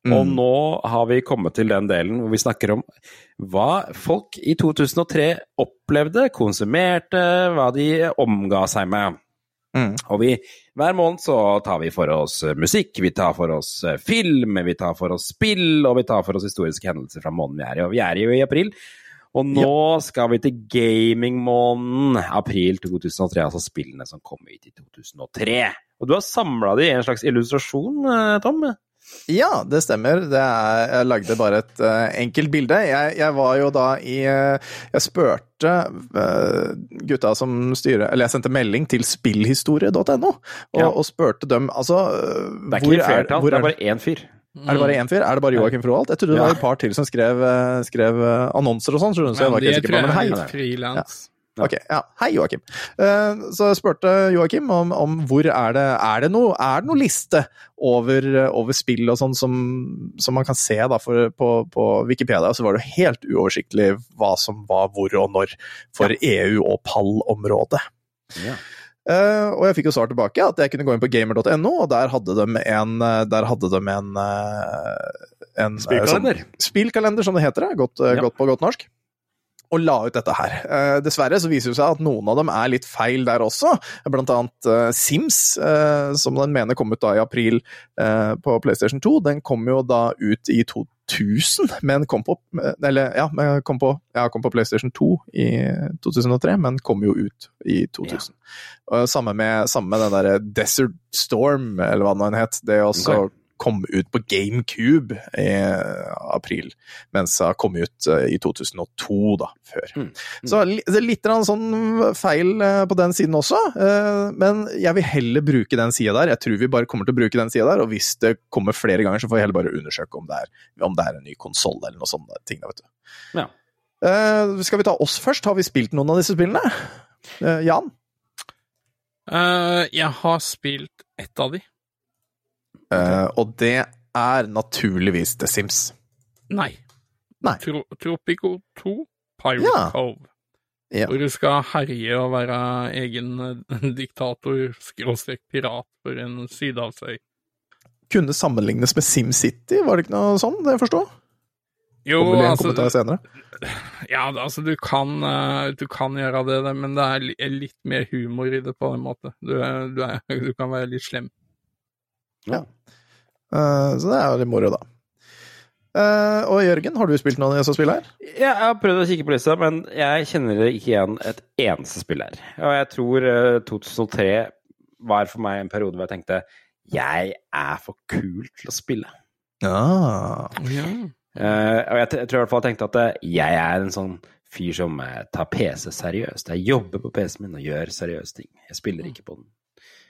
Og Mm. nå har vi kommet til den delen hvor vi snakker om hva folk i 2003 opplevde, konsumerte, hva de omga seg med. Mm. Og vi, hver måned så tar vi for oss eh, musikk, vi tar for oss eh, film, vi tar for oss spill, og vi tar for oss historiske hendelser fra måneden vi er i. Og vi er jo i april. Og nå skal vi til gamingmåneden april 2003, altså spillene som kom ut i 2003. Og du har samla det i en slags illustrasjon, eh, Tom? Ja, det stemmer. Det er, jeg lagde bare et uh, enkelt bilde. Jeg, jeg var jo da i uh, Jeg spurte uh, gutta som styrer Eller jeg sendte melding til spillhistorie.no og, Ja. og spurte dem altså Det er ikke i flertall, det er bare én fyr. Er det bare én fyr? Er det bare Joakim Froholt? Jeg trodde det Ja. var et par til som skrev, skrev annonser og sånn. Så jeg var det ikke sikker på, men hei. er frilans. Ok, ja. Hei, Joakim. Eh, Så jeg spurte Joakim om, om hvor er det Er det noe, er det noe liste over, over spill og sånn som, som man kan se for, på, på Wikipedia? Så var det jo helt uoversiktlig hva som var hvor og når for EU- og PAL-området. Ja. Uh, og jeg fikk jo svar tilbake at jeg kunne gå inn på gamer.no, og der hadde de en, der hadde de en, eh, en Spillkalender. Sånn, spillkalender, som det heter. Godt, Ja. godt på godt norsk. Og la ut dette her. Eh, dessverre så viser det seg at noen av dem er litt feil der også. Blant annet eh, Sims, eh, som den mener kom ut da i april eh, på PlayStation 2. Den kom jo da ut i 2000, men kom på Eller ja, kom på, ja, kom på PlayStation 2 i 2003, men kom jo ut i 2000. Og Samme med, samme med den derre Desert Storm, eller hva det nå het. Det også Ok. Kom ut på GameCube i april, mens det kom ut eh, i 2002, da, før. Mm. Så det er litt sånn feil eh, på den siden også, eh, men jeg vil heller bruke den sida der. Jeg tror vi bare kommer til å bruke den sida der, og hvis det kommer flere ganger, så får jeg heller bare undersøke om det er, om det er en ny konsoll eller noe sånt. ting, da, vet du. Ja. Eh, skal vi ta oss først? Har vi spilt noen av disse spillene? Eh, Jan? Uh, jeg har spilt ett av de. Eh, og det er naturligvis The Sims. Nei. Nei. Tro Tropico 2, Pirate Ja. Cove. Ja. Hvor du skal herje og være egen eh, diktator, skråstrek pirat, for en sydhavsøy. Kunne sammenlignes med SimCity, var det ikke noe sånn det jeg forstår? Jo, altså, ja, altså du kan, eh, du kan gjøre det, det, men det er litt mer humor i det på en måte. Du, er- du, er, du kan være litt slem. Eh, så det er jo litt moro, da. Uh, og Jørgen, har du spilt noen av disse spillene her? Jeg har prøvd å kikke på lista, men jeg kjenner ikke igjen et eneste spill her. Og jeg tror eh, 2003 var for meg en periode hvor jeg tenkte jeg er for kul til å spille. Ah. Eh, og jeg, jeg tror i hvert fall jeg tenkte at eh, jeg er en sånn fyr som eh, tar PC seriøst. Jeg jobber på PC-en min og gjør seriøse ting. Jeg spiller ikke på den.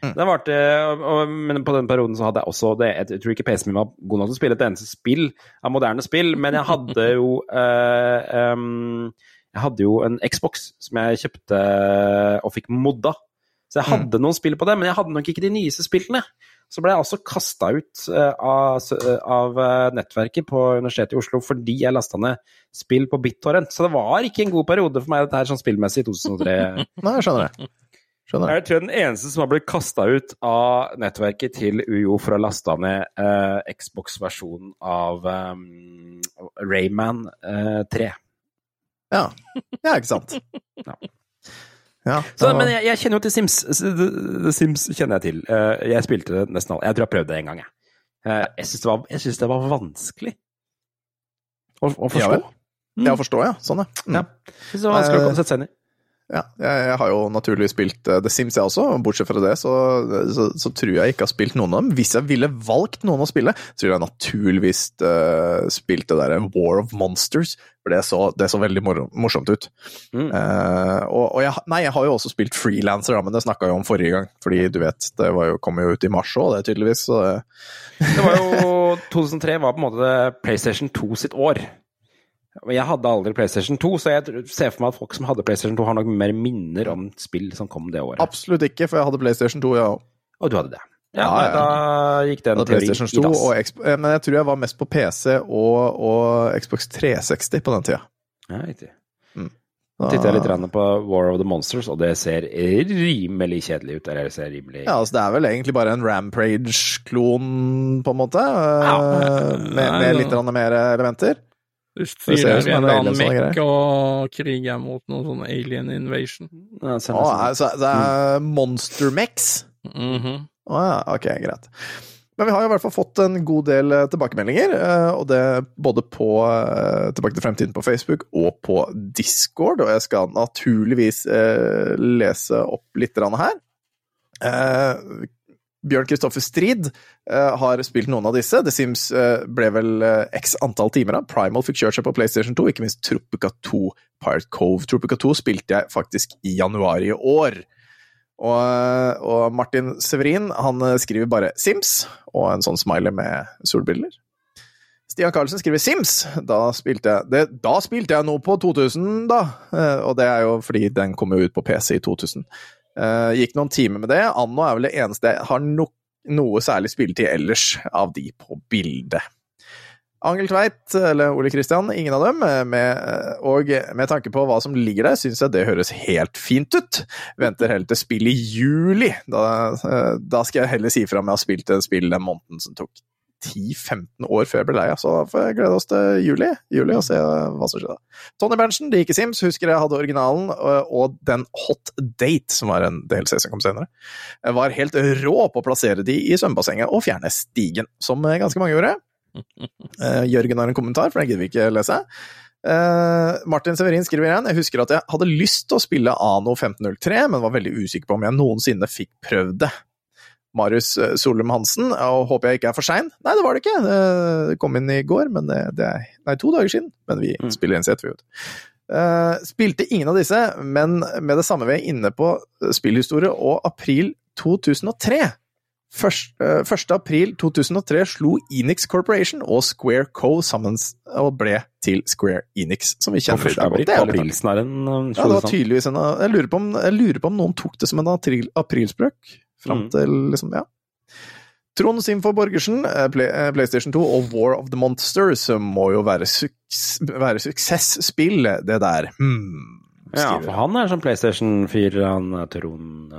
Det varte, og, og, men på den perioden så hadde jeg også det, Jeg tror ikke PC-en min var god nok til å spille et eneste spill av moderne spill, men jeg hadde jo uh, um, Jeg hadde jo en Xbox som jeg kjøpte og fikk modda. Så jeg hadde noen spill på det, men jeg hadde nok ikke de nyeste spillene. Så ble jeg også kasta ut eh, av, av eh, nettverket på Universitetet i Oslo fordi jeg lasta ned spill på BitTorrent. Så det var ikke en god periode for meg dette her sånn spillmessig i 2003. Nei, jeg skjønner det. Skjønner. Jeg tror jeg er den eneste som har blitt kasta ut av nettverket til UiO for å ha lasta ned uh, Xbox-versjonen av um, Rayman uh, 3. Ja. ja, ikke sant. Ja. Ja, Så, men jeg, jeg kjenner jo til Sims. Sims kjenner jeg til. Eh, jeg spilte det nesten alle. Jeg tror jeg prøvde det en gang, jeg. Eh, jeg syns det, var- jeg synes det var vanskelig å, å forstå. Ja vel. Ja, forstå, ja. Sånn, ja. Mm. Ja. Jeg synes det var vanskelig å Eh, sette seg inn i. Ja, jeg, har jo naturlig spilt eh, The Sims, jeg også. Bortsett fra det, så, så, så tror jeg ikke har spilt noen av dem. Hvis jeg ville valgt noen å spille, så ville jeg naturligvis uh, spilt det derre War of Monsters. For det så, det så veldig mor morsomt ut. Mm. Uh, og og jeg, nei, jeg har jo også spilt Freelancer, men det snakka jeg om forrige gang. Fordi du vet, det var jo, kom jo ut i mars òg, det tydeligvis. Så det, Det var jo 2003 var på en måte PlayStation 2 sitt år. Jeg hadde aldri PlayStation 2, så jeg ser for meg at folk som hadde PlayStation 2, har nok mer minner om spill som kom det året. absolutt ikke, for jeg hadde PlayStation 2, ja. Og du hadde det. Ja, Ja, ja. da gikk den teorien i dass. eh, Men jeg tror jeg var mest på PC og, og Xbox 360 på den tida. Ja, riktig. Mm. Da titter jeg litt på War of the Monsters, og det ser rimelig kjedelig ut. Eller det ser rimelig Ja, altså Det er vel egentlig bare en Rampage-klon, på en måte. Ja. med, med litt mer elementer. Du Det ser ut styrer en eller annen mekk og kriger mot noen sånn alien invasion. Ja, så Å, altså, det er Monster Mex? Mhm. Å ja, ok, greit. Men vi har i hvert fall fått en god del eh, tilbakemeldinger, eh, og det både på eh, Tilbake til fremtiden på Facebook og på Discord, og jeg skal naturligvis lese opp litt her. Bjørn Kristoffer Strid uh, har spilt noen av disse. The Sims uh, ble vel eh, x antall timer av. Primal fikk kjørt seg på PlayStation 2, ikke minst Tropica 2 Pirate Cove. Tropica 2 spilte jeg faktisk i januar i år. Og, og Martin Severin han skriver bare Sims, og en sånn smiley med solbriller. Stian Karlsen skriver Sims. Da spilte jeg, det, da spilte jeg noe på 2000, da. Og det er jo fordi den kom jo ut på PC i 2000. Eh, gikk noen timer med det. Anno er vel det eneste jeg har no noe særlig spilletid ellers av de på bildet. Angel Tveit, eller Ole Kristian, ingen av dem. eh, Med, og med tanke på hva som ligger der, syns jeg det høres helt fint ut. Venter heller til spill i juli. Da, eh, da skal jeg heller si fra om jeg har spilt et spill den måneden som tok 10-15 år før jeg ble lei av. Så da får jeg glede oss til juli, juli og se hva som skjer da. Tony Berntsen, det gikk i Sims, husker jeg hadde originalen, og, og den Hot Date, som var en DLC som kom senere, var helt rå på å plassere de i svømmebassenget og fjerne stigen, som ganske mange gjorde. Eh, Jørgen har en kommentar, for den gidder vi ikke lese. Eh, Martin Severin skriver igjen Jeg husker at jeg hadde lyst til å spille Ano 1503, men var veldig usikker på om jeg noensinne fikk prøvd det. Marius eh, Solum Hansen, og håper jeg ikke er for sein. Nei, det var det ikke. Eh, Det kom inn i går, men det, det er Nei, to dager siden. Men vi spiller inn så vi, vet. Eh, spilte ingen av disse, men med det samme vi er inne på eh, spillhistorie og april 2003. Først, eh, 1. april 2003 slo Enix Corporation og Square Co. sammen og ble til Square Enix, som vi kjenner i 1. april det er um, Ja, det var tydeligvis en jeg lurer, på om, jeg lurer på om noen tok det som en april, aprilspøk. Fram Mm. til liksom, ja. Trond Simfor Borgersen, eh, Play, eh, PlayStation 2 og War of the Monsters eh, må jo være, suks, være suksessspill, det der. Hmm, Ja, for han er sånn PlayStation-fyr, han eh, Trond.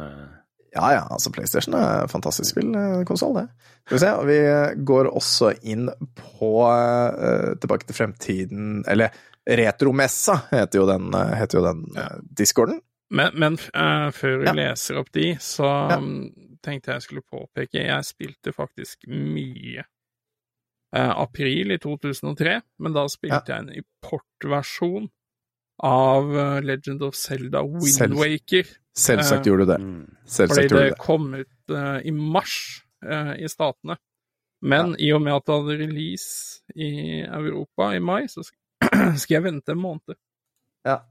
Ja, ja, altså PlayStation er fantastisk fantastisk spillkonsoll, det. Skal vi se, og vi går også inn på uh, Tilbake til fremtiden Eller Retromessa heter jo den, heter jo den uh, discorden. Men, men uh, før vi Ja. leser opp de, så Ja. um, tenkte jeg skulle påpeke Jeg spilte faktisk mye uh, april i 2003, men da spilte jeg en importversjon av eh, Legend of Zelda Wind Selv- Waker. Selvsagt gjorde du det. Selvsagt fordi det det. kom ut uh, i mars eh, i statene. Men i og med at det hadde release i Europa i mai, så skal jeg vente en måned. Ja.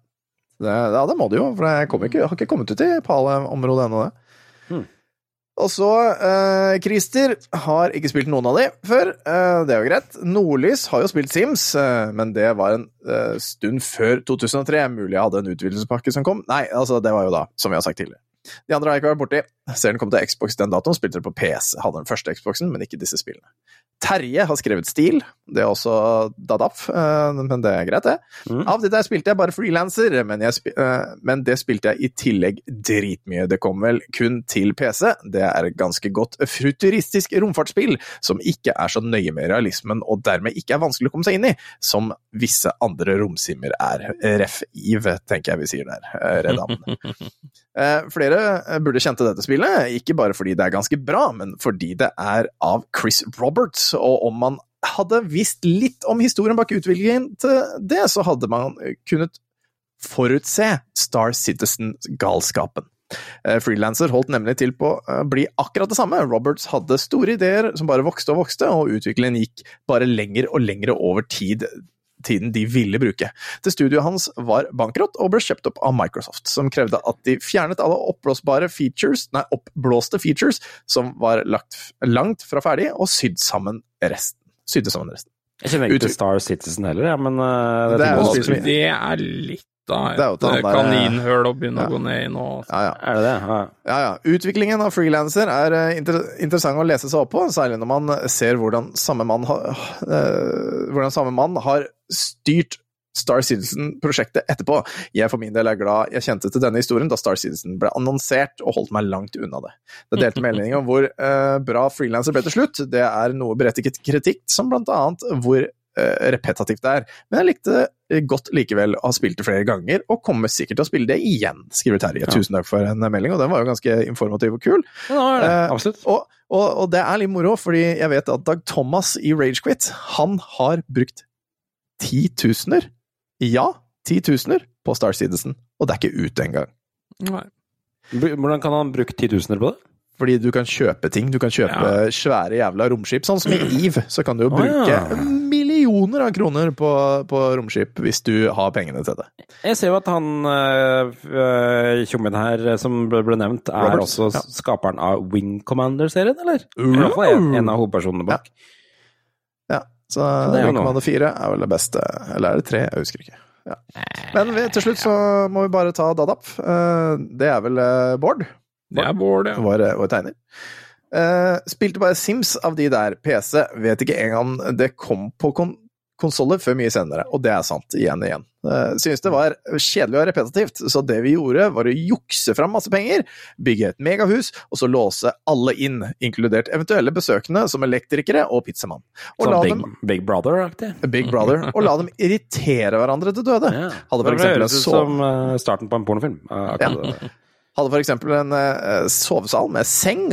Det, ja, det må det jo, for jeg ikke, har ikke kommet ut i Pale-området ennå. det. Hmm. Og så, eh, Christer har ikke spilt noen av de før, eh, det er jo greit. Nordlys har jo spilt Sims, eh, men det var en eh, stund før 2003. Mulig jeg hadde en utvidelsespakke som kom. Nei, altså, det var jo da, som vi har sagt tidligere. De andre har jeg ikke vært borti. Serien kom til Xbox den datoen, spilte det på PC. Hadde den første Xboxen, men ikke disse spillene. Terje har skrevet stil. Det er også Dadap, eh, men det er greit, det. Av det der spilte jeg bare frilanser, men, eh, men det spilte jeg i tillegg dritmye. Det kom vel kun til PC. Det er et ganske godt futuristisk romfartsspill som ikke er så nøye med realismen, og dermed ikke er vanskelig å komme seg inn i, som visse andre romsimmer er. Ref. Eve, tenker jeg vi sier der. eh, Redan. Eh, Flere eh, burde kjente dette spillet, ikke bare fordi det er ganske bra, men fordi det er av Chris Roberts, og om man hadde visst litt om historien bak utviklingen til det, så hadde man kunnet forutse Star Citizen-galskapen. Eh, Freelancer holdt nemlig til på å bli akkurat det samme. Roberts hadde store ideer som bare vokste og vokste, og utviklingen gikk bare lenger og lenger over tid tiden de ville bruke. Til studioet hans var bankrott og ble kjøpt opp av Microsoft, som krevde at de fjernet alle oppblåsbare features, nei, oppblåste features som var lagt langt fra ferdig, og sydd sammen resten. Sydde sammen resten. Jeg kjenner ikke til Star Citizen heller, ja, men uh, Det er tenker spill jeg- som- Det er litt er jo et kaninhull å begynne Ja. å gå ned i nå. Ja, ja. Er det det? Ja. Ja, ja. Utviklingen av frilanser er eh, inter interessant å lese seg opp på, særlig når man ser hvordan samme mann, har, øh, hvordan samme mann har styrt Star Citizen-prosjektet etterpå. Jeg for min del er glad jeg kjente til denne historien da Star Citizen ble annonsert, og holdt meg langt unna det. Det delte meldinger om hvor eh, bra frilanser ble til slutt. Det er noe berettiget kritikk, som blant annet hvor eh, repetitivt det er. Men jeg likte det godt likevel å ha spilt det flere ganger, og kommer sikkert til å spille det igjen, skriver Terje. Tusen takk for en melding, og den var jo ganske informativ og kul. Ja, det det. Eh, Absolutt. Og, og, og det er litt moro, fordi jeg vet at Dag Thomas i Ragequit, han har brukt titusener, ja, titusener, på Star Citizen, og det er ikke ute engang. Nei. Hvordan kan han bruke titusener på det? Fordi du kan kjøpe ting. Du kan kjøpe svære jævla romskip. Sånn som i Eve, så kan du jo bruke bruke ja. Millioner av kroner på, på romskip hvis du har pengene til det. Jeg ser jo at han øh, her øh, som ble, ble nevnt, er Roberts, også ja. skaperen av Wing Commander-serien, eller? Uh. I hvert fall en, en av hovedpersonene bak. Ja, så det er Wing. Commander 4 er vel det beste. Eller er det 3? Jeg husker ikke. Ja. Men vi, til slutt så må vi bare ta Dadap. Eh, Det er vel Bård? Bård? Det er Bård, ja. Vår, vår tegner. Eh, spilte bare Sims av de der. PC vet ikke engang det kom på kon konsoller før mye senere, og det er sant, igjen og igjen. Uh, synes det var kjedelig og repetitivt, så det vi gjorde var å jukse fram masse penger, bygge et megahus, og så låse alle inn, inkludert eventuelle besøkende som elektrikere og pizzamann. Og Sånn la Big, dem Big Brother-aktig. Big Brother, og la dem irritere hverandre til døde. Ja. Hadde for Det eksempel en høres ut som uh, starten på en pornofilm. Uh, ja. Hadde for eksempel en sovesal med seng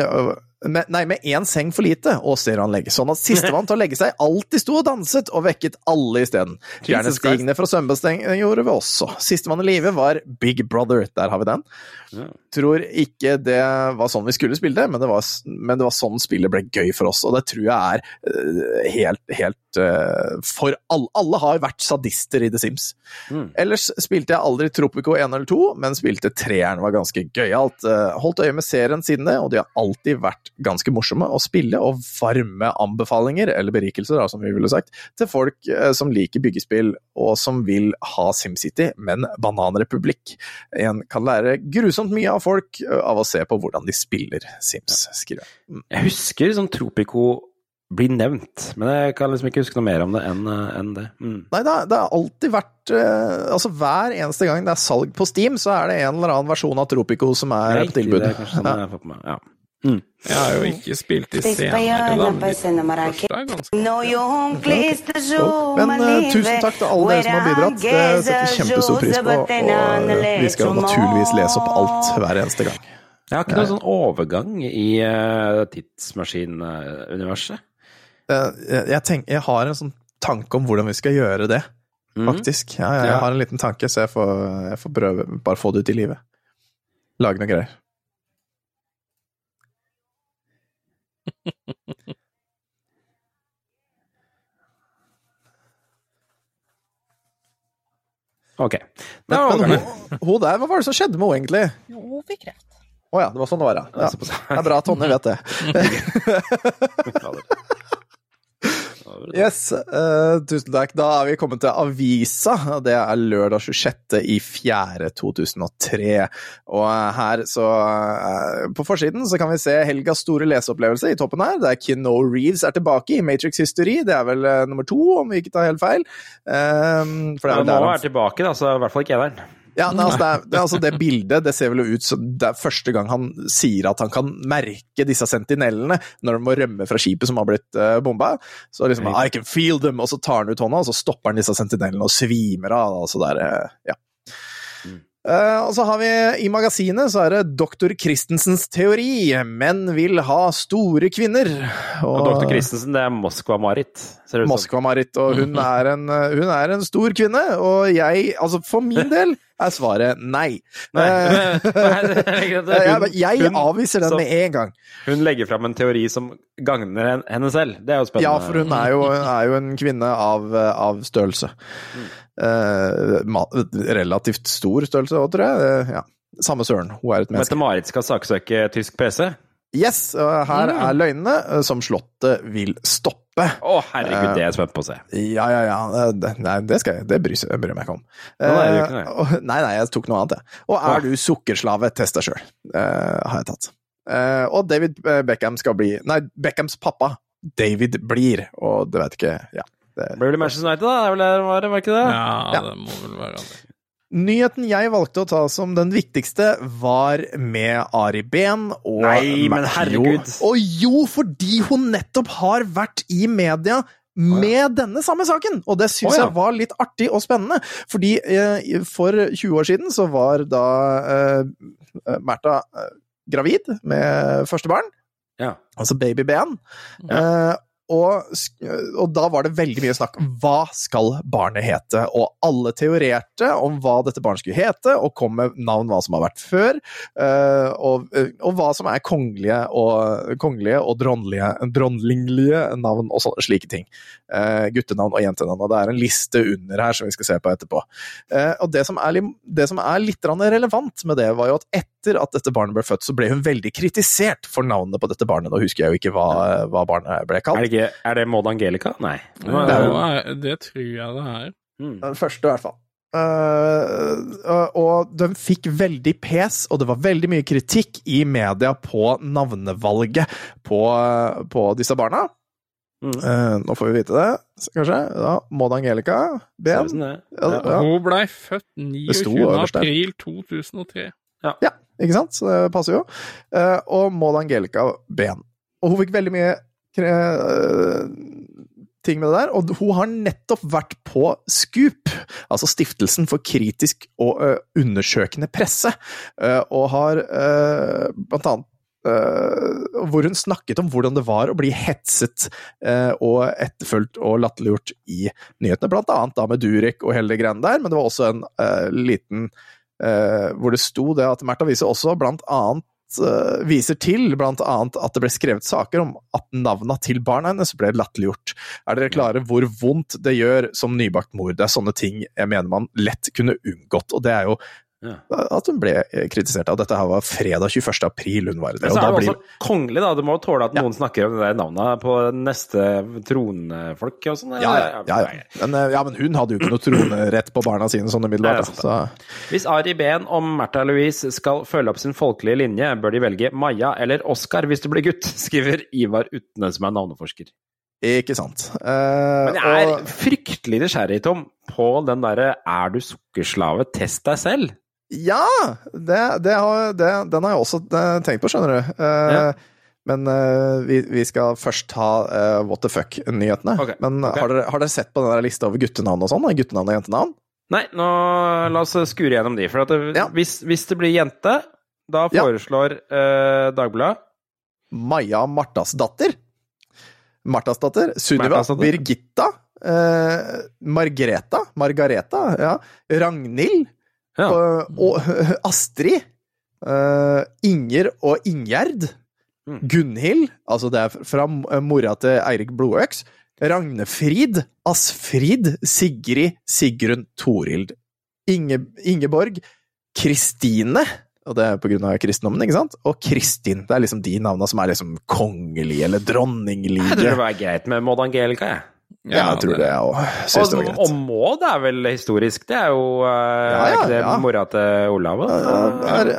med, Nei, med én seng for lite og stereoanlegg, sånn at sistemann til å legge seg alltid sto og danset og vekket alle isteden. Gjerne stigende fra svømmebassenget gjorde vi også. Sistemann i live var Big Brother. Der har vi den. Tror ikke det var sånn vi skulle spille det, men det var, men det var sånn spillet ble gøy for oss, og det tror jeg er eh, helt, helt For alle, alle har vært sadister i The Sims. Ellers spilte jeg aldri Tropico 1 eller 2, men spilte treeren var ganske gøyalt. Eh, Holdt øye med serien siden det, og de har alltid vært ganske morsomme å spille, og varme anbefalinger, eller berikelser, da, som vi ville sagt, til folk eh, som liker byggespill, og som vil ha SimCity, men Bananrepublikk. En kan lære grusomt mye av folk eh, av å se på hvordan de spiller Sims, skriver jeg. Mm. Jeg husker liksom Tropico blir nevnt, men jeg kan liksom ikke huske noe mer om det enn en det. Mm. Nei, det har, det har alltid vært eh, Altså Hver eneste gang det er salg på Steam, så er det en eller annen versjon av Tropico som er på tilbud. det er kanskje sånn Ja. jeg meg. Ja. Mm. Jeg har jo ikke spilt i scenen senere, da. Men ganske eh, tusen takk til alle dere som har bidratt. Det setter vi kjempestor pris på. Og uh, vi skal naturligvis lese opp alt hver eneste gang. Jeg har ikke noen sånn overgang i uh, tidsmaskinuniverset. Eh, jeg, jeg, tenk, jeg har en sånn tanke om hvordan vi skal gjøre det, Mhm. faktisk. Ja, jeg, jeg har en liten tanke, så jeg får, jeg får prøve bare få det ut i livet. Lage noe greier. Ok. Men, men hun, hun der, hva var det som skjedde med henne, egentlig? Jo, hun fikk kreft. Å ja, det var sånn det var, ja. ja. Det er bra at Tonje vet det. Yes, uh, tusen takk. Da er vi kommet til avisa. Det er lørdag 26. i 4. 2003. Og her så uh, På forsiden så kan vi se helgas store leseopplevelse i toppen her. Det er Kino Reeves er tilbake i Matrix History. Det er vel uh, nummer to, om vi ikke tar helt feil. Uh, for det er Han vel må der han være tilbake, da, så i hvert fall ikke eneren. Ja, nei, altså det, er, det, altså det bildet det ser vel ut som det er første gang han sier at han kan merke disse sentinellene når de må rømme fra skipet som har blitt uh, bomba. Så liksom I can feel them, og så tar han ut hånda, og så stopper han disse sentinellene og svimer av. Altså der, eh, ja. Eh, og så har vi i magasinet så er det doktor Christensens teori. Menn vil ha store kvinner. Og dr. Christensen, det er Moskva-Marit. Moskva-Marit, og hun er, en, hun er en stor kvinne, og jeg, altså for min del, er svaret nei. Nei. Eh, jeg, jeg avviser den med en gang. Hun legger fram en teori som gagner henne selv. Det er jo spennende. Ja, for hun er jo, er jo en kvinne av, av størrelse. Eh, relativt stor størrelse òg, tror jeg. Eh, ja. Samme søren, hun er et menneske. Mette-Marit skal saksøke tysk PC. Yes, og her Mm. er løgnene eh, som Slottet vil stoppe. Å, herregud, det er jeg spent på å se. Ja, ja, ja. Det, nei, det, skal jeg, det bryr, jeg bryr meg ikke om. Nei, ikke nei, nei, jeg tok noe annet, jeg. Og er du sukkerslave? Test deg sjøl, har jeg tatt. Og David Beckham skal bli Nei, Beckhams pappa, David, blir, og det vet ikke Ja. Det, Blir vel Manchester United, da? Det er vel det, var det, var ikke det? Ja, Ja. det må vel være det. Nyheten jeg valgte å ta som den viktigste, var med Ari Behn og Nei, men herregud. Og jo, fordi hun nettopp har vært i media med denne samme saken! Og det syns oh, ja. jeg var litt artig og spennende. Fordi eh, for 20 år siden så var da eh, Märtha eh, gravid med første barn. Ja. Altså baby Ben. Eh, og, og da var det veldig mye snakk om hva skal barnet hete, og alle teorerte om hva dette barnet skulle hete, og kom med navn hva som har vært før, eh, og, og hva som er kongelige og, kongelige og dronlige, dronlinglige navn og sånne slike ting. Eh, guttenavn og jentenavn, og det er en liste under her som vi skal se på etterpå. Eh, og det som, er, det som er litt relevant med det, var jo at etter at dette barnet ble født, så ble hun veldig kritisert for navnet på dette barnet. Nå husker jeg jo ikke hva, hva barnet ble kalt. Er det, er det Maud Angelica? Nei. Det, er, det tror jeg det er. Den første, i hvert fall. Uh, og de fikk veldig pes, og det var veldig mye kritikk i media på navnevalget på, på disse barna. Eh, nå får vi vite det, kanskje. Ja, Maud Angelica Ben. Ja, ja. Hun blei født 29. april 2003. Ja, ikke sant? Så det passer jo. Uh, og Maud Angelica Ben. Og hun fikk veldig mye eh, ting med det der, og hun har nettopp vært på Scoop, altså Stiftelsen for kritisk og ø, undersøkende presse, ø, og har ø, blant annet hvor hun snakket om hvordan det var å bli hetset og etterfulgt og latterliggjort i nyhetene, blant annet da med Durek og hele det greiene der, men det var også en liten hvor det sto det at Märtha Wiese også blant annet viser til annet at det ble skrevet saker om at navna til barna hennes ble latterliggjort. Er dere klare hvor vondt det gjør som nybakt mor? Det er sånne ting jeg mener man lett kunne unngått, og det er jo Ja. at hun ble kritisert av. Dette her var fredag 21. april hun var det. Men så er det blir- også kongelig, da. Du må tåle at noen snakker om det der navnet på neste tronfolk og sånn. ja, ja, ja, ja. Men, eh, ja, men hun hadde jo ikke noe tronerett på barna sine sånn umiddelbart. Så Hvis Ari Behn og Märtha Louise skal følge opp sin folkelige linje, bør de velge Maja eller Oskar hvis du blir gutt, skriver Ivar Utne, som er navneforsker. Ikke sant. Uh, Men jeg er og- fryktelig nysgjerrig, Tom, på den derre 'er du sukkerslave, test deg selv'? Ja! Det, det har, det, den har jeg også eh, tenkt på, skjønner du. Uh, Ja. Men uh, vi, vi skal først ta uh, what the fuck-nyhetene. Okay. Men okay. Har, dere, har dere sett på den der lista over guttenavn og sånn? Guttenavn og jentenavn? Nei, nå la oss skure gjennom de. For det, Ja. hvis, hvis det blir jente, da Ja. foreslår eh, Dagbladet Maja Martas datter. Martas datter. Sunniva. Birgitta. Uh, Margreta. Margareta. Ja. Ragnhild. Ja. Og, og Astrid. uh, Inger og Ingjerd. Mm. Gunhild, altså det er fra mora til Eirik Blodøks. Ragnefrid, Asfrid, Sigrid, Sigrun, Torild. Inge, Ingeborg, Kristine, og det er på grunn av kristendommen, ikke sant? Og Kristin. Det er liksom de navna som er liksom kongelige eller Jeg tror det dronninglige. var greit med Maud Angelica, jeg. Ja, jeg tror det, jeg òg. Syns det var Og, greit. og Maud er vel historisk? Det er jo uh, Ja, Er ja, ikke det ja. mora til Olav? er,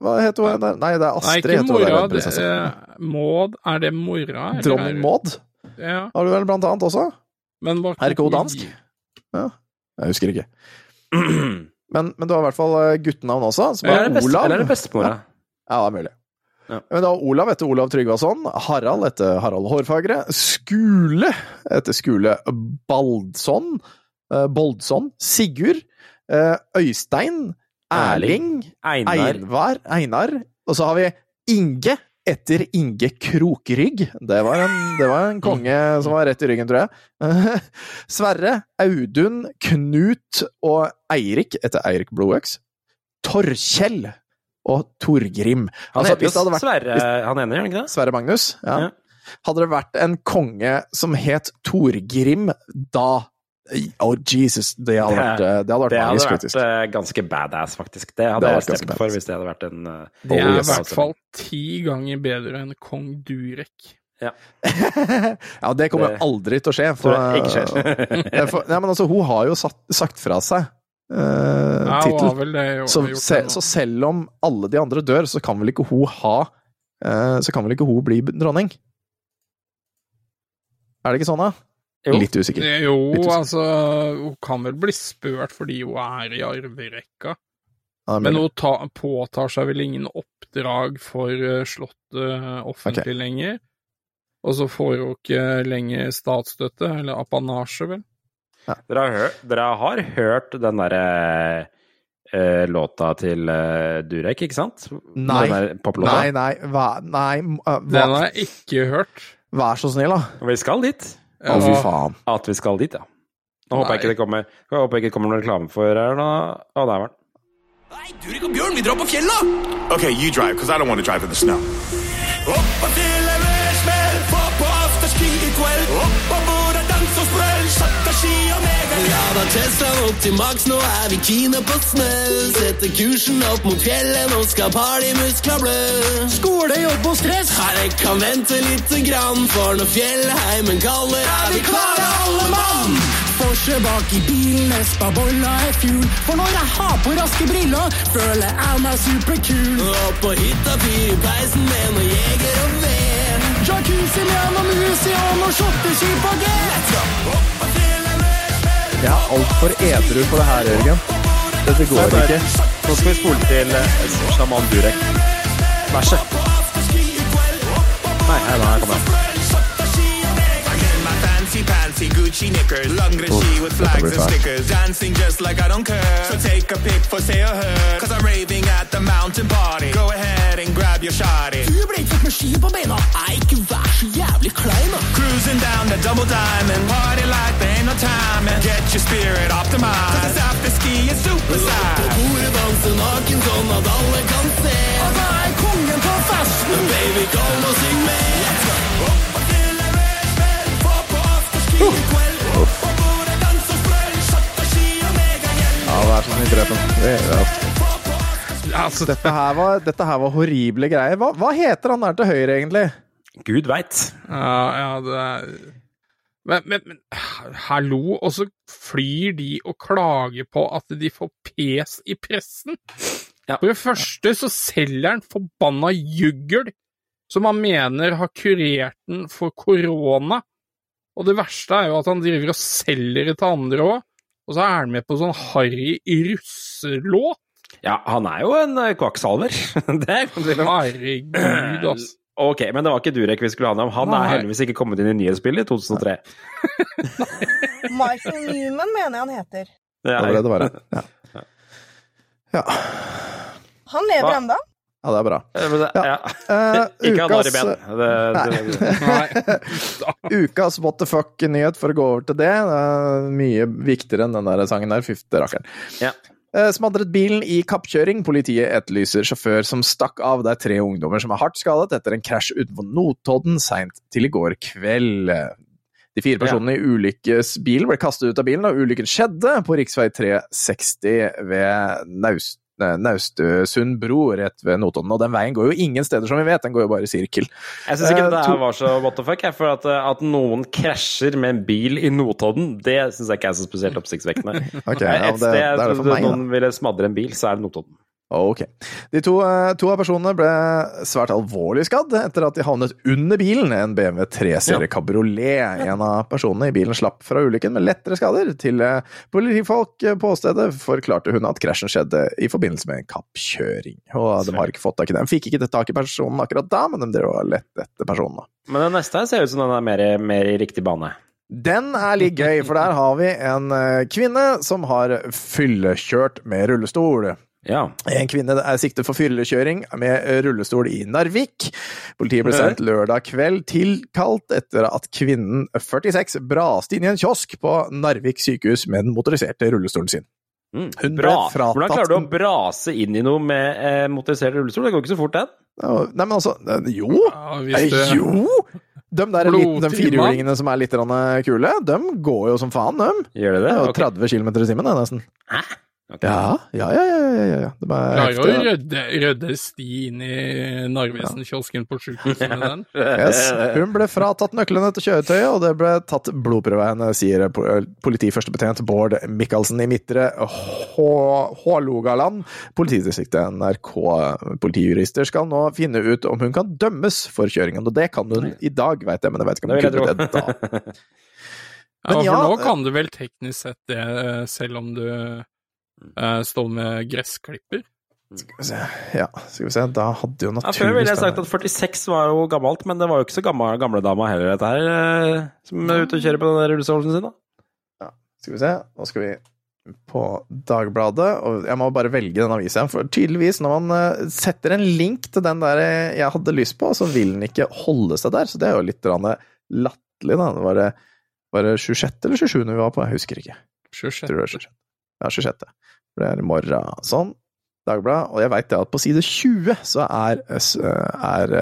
hva heter hun der? Nei, det er Nei, Astrid. ikke mora. det er- Maud, er det mora? Dronning Maud Ja, har du vel blant annet også? men hva Er ikke hun dansk? Ja, jeg husker ikke. Men, men du har i hvert fall eh, guttenavn også. Som er, er Olav. eller er det bestemora? Ja, det er mulig. Ja. Men da Olav etter Olav Tryggvason, Harald etter Harald Hårfagre, Skule etter Skule Baldsson, eh, Boldsson, Sigurd, eh, Øystein, Erling, Einar. Einvar, Einar, og så har vi Inge etter Inge Krokrygg. Det var en, det var en konge som var rett i ryggen, tror jeg. Sverre, Audun, Knut og Eirik etter Eirik Blodøks. Torkjell og Torgrim. Han Altså, heter- jo vært- Sverre hvis- Han ene, gjør han ikke det? Sverre Magnus, ja. Hadde det vært en konge som het Torgrim, da Oh, Jesus, det hadde vært, det hadde vært det hadde magisk, vært faktisk. eh, ganske badass, faktisk. Det hadde Det hadde jeg stemt for hvis det hadde vært en uh, Det er i hvert fall ti ganger bedre enn kong Durek. Ja. ja, det kommer Det- aldri til å skje. For, ikke skjer. For, ja, men altså, hun har jo satt, sagt fra seg Ja, tittel. det jo- Så, se, så selv om alle de andre dør, så kan vel ikke hun ha eh, Så kan vel ikke hun bli dronning? Er det ikke sånn, da? Litt usikker. Jo, Litt usikker. altså Hun kan vel bli spurt fordi hun er i arverekka. Ja, er Men hun ta, påtar seg vel ingen oppdrag for eh, Slottet offentlig okay. lenger. Og så får hun ikke lenger statsstøtte, eller apanasje, vel. Dere har, dere har hørt den derre eh, låta til eh, Durek, ikke sant? Nei. Den der poplåta? Nei, nei, hva, nei hva, Den har jeg ikke hørt. Vær så snill, da. Vi skal dit. Å, fy faen. At vi skal dit, ja. Nå håper jeg ikke det kommer Jeg håper ikke det kommer noen reklame for her nå. Å, der var den. Durek og Bjørn, vi drar på fjellet! Ok, you drive, because I don't want to drive in the snow. Opp og til en smell, få på afterski i kveld. Opp og ski og mega. Ja da, Teslaen opp til maks, nå er vi kine på snø. Setter kursen opp mot fjellet, nå skal partymuskla blø. Skole, jobb og stress. Her jeg kan vente lite grann, for når fjellheimen kaller, er vi klare alle mann. Porsche bak i bilen, Espa bolla er fuel. For når jeg har på raske briller, føler jeg meg superkul. Og på hytta fyr i peisen med noe jeger og ved. Jacuzzi med noe musi og noe shotteski på G. Jeg er altfor edru på det her, Jørgen. Dette går ikke. Nå skal vi spole til eh, sjaman Durek. Verset. Nei, her, nei, kommer den. Fancy Gucci knickers, langrenski with flags and stickers, dancing just like I don't care. So take a pic for say or her, cause I'm raving at the mountain party. Go ahead and grab your shotty. Du ble ikke med ski på beina, ei, ikke vær så jævlig klein da. Cruising down the double diamond, party like there ain't no time, and get your spirit optimized. Cause it's after ski is super size. På bordet danse naken sånn at alle kan se. Jeg er kongen på festen. Baby, kom og syng med. Let's go. Ja, vær så snill, drep. Det gjør jeg. Altså, Dette her var, dette her var horrible greier. Hva, hva heter han der til høyre, egentlig? Gud veit. Ja, ja, det er men, men, men hallo, og så flyr de og klager på at de får pes i pressen. For det første så selger han forbanna juggel som han mener har kurert den for korona. Og det verste er jo at han driver og selger det til andre òg. Og så er han med på sånn harry russelåt. Ja, han er jo en eh, kvakksalver. er Herregud, altså. Ok, men det var ikke Durek vi skulle ha om. Han Nei. er heldigvis ikke kommet inn i nyhetsbildet i 2003. Michael Newman mener jeg han heter. Det var det det var Ja. ja. Han lever ennå. Ja, det er bra. Eh, men det- Ja. Eh, Ikke han ukas- i Ben. Det, det, Ukas what the fuck-nyhet, for å gå over til det. det er mye viktigere enn den der sangen der. Fyfte rakkeren. Ja. Eh, Smadret bilen i kappkjøring. Politiet etterlyser sjåfør som stakk av. Det er tre ungdommer som er hardt skadet etter en krasj utenfor Notodden seint til i går kveld. De fire personene i ulykkesbilen ble kastet ut av bilen, og ulykken skjedde på rv. 360 ved Naust... eh, Naustesund bro rett ved Notodden. Og den veien går jo ingen steder, som vi vet, den går jo bare i sirkel. Jeg syns ikke uh, det her var så what the fuck. Jeg, for at, eh, at noen krasjer med en bil i Notodden, det syns jeg ikke er så spesielt oppsiktsvekkende. okay, ja, Et sted det det trodde meg, noen ville smadre en bil, så er det Notodden. Ok. De to, eh, to av personene ble svært alvorlig skadd etter at de havnet under bilen, en BMW 3-serie kabriolet. En av personene i bilen slapp fra ulykken med lettere skader. Til eh, politifolk på stedet forklarte hun at krasjen skjedde i forbindelse med en kappkjøring. Og de har ikke fått tak i den. De fikk ikke tak i personen akkurat da, men de drev og lette etter personen. Men den neste ser ut som den er mer, mer i riktig bane. Den er litt gøy, for der har vi en eh, kvinne som har fyllekjørt med rullestol. En kvinne er siktet for fyllekjøring med rullestol i Narvik. Politiet ble sendt lørdag kveld tilkalt etter at kvinnen 46 braste inn i en kiosk på Narvik sykehus med den motoriserte rullestolen sin. Hun ble Mm. Fratatt Hvordan klarer du å brase inn i noe med eh, motorisert rullestol? Det går ikke så fort, den. Nei, men altså Jo! Eh, Jo! De, der litt, de firehjulingene som er litt kule, de går jo som faen, de. Gjør det? Det jo 30 km i timen, nesten. nesten. Ja, ja, ja, ja, ja, ja, ja. Er Klarer å rydde, rydde sti inn i Narvesen-kiosken på sykehuset med den. Yes. Hun ble fratatt nøklene til kjøretøyet, og det ble tatt blodprøve av henne, sier po- politiførstebetjent Bård Michaelsen i Midtre Hå- Hålogaland politidistriktet. NRK-politijurister skal nå finne ut om hun kan dømmes for kjøringen, og det kan hun i dag, veit jeg, men jeg vet ikke om hun kunne det da. Ja, for ja, nå kan du vel teknisk sett det, selv om du eh, står med gressklipper. Skal vi se, ja, skal vi se, da hadde jo Ja, før ville jeg naturligvis sagt at 46 var jo gammelt, men det var jo ikke så gamle dama heller, dette her, eh, som er ute og kjører på den der rullestolen sin, da. Skal vi se, nå skal vi på Dagbladet, og jeg må bare velge den avisa, for tydeligvis når man eh, setter en link til den der jeg hadde lyst på, så vil den ikke holde seg der, så det er jo litt grann latterlig, da. Det var det, var det 26. eller 27. vi var på? Jeg husker ikke. 26. Tror det er 26. Ja, 26. For det er morgen. Sånn. Dagbladet. Og jeg veit at på side 20 så er, er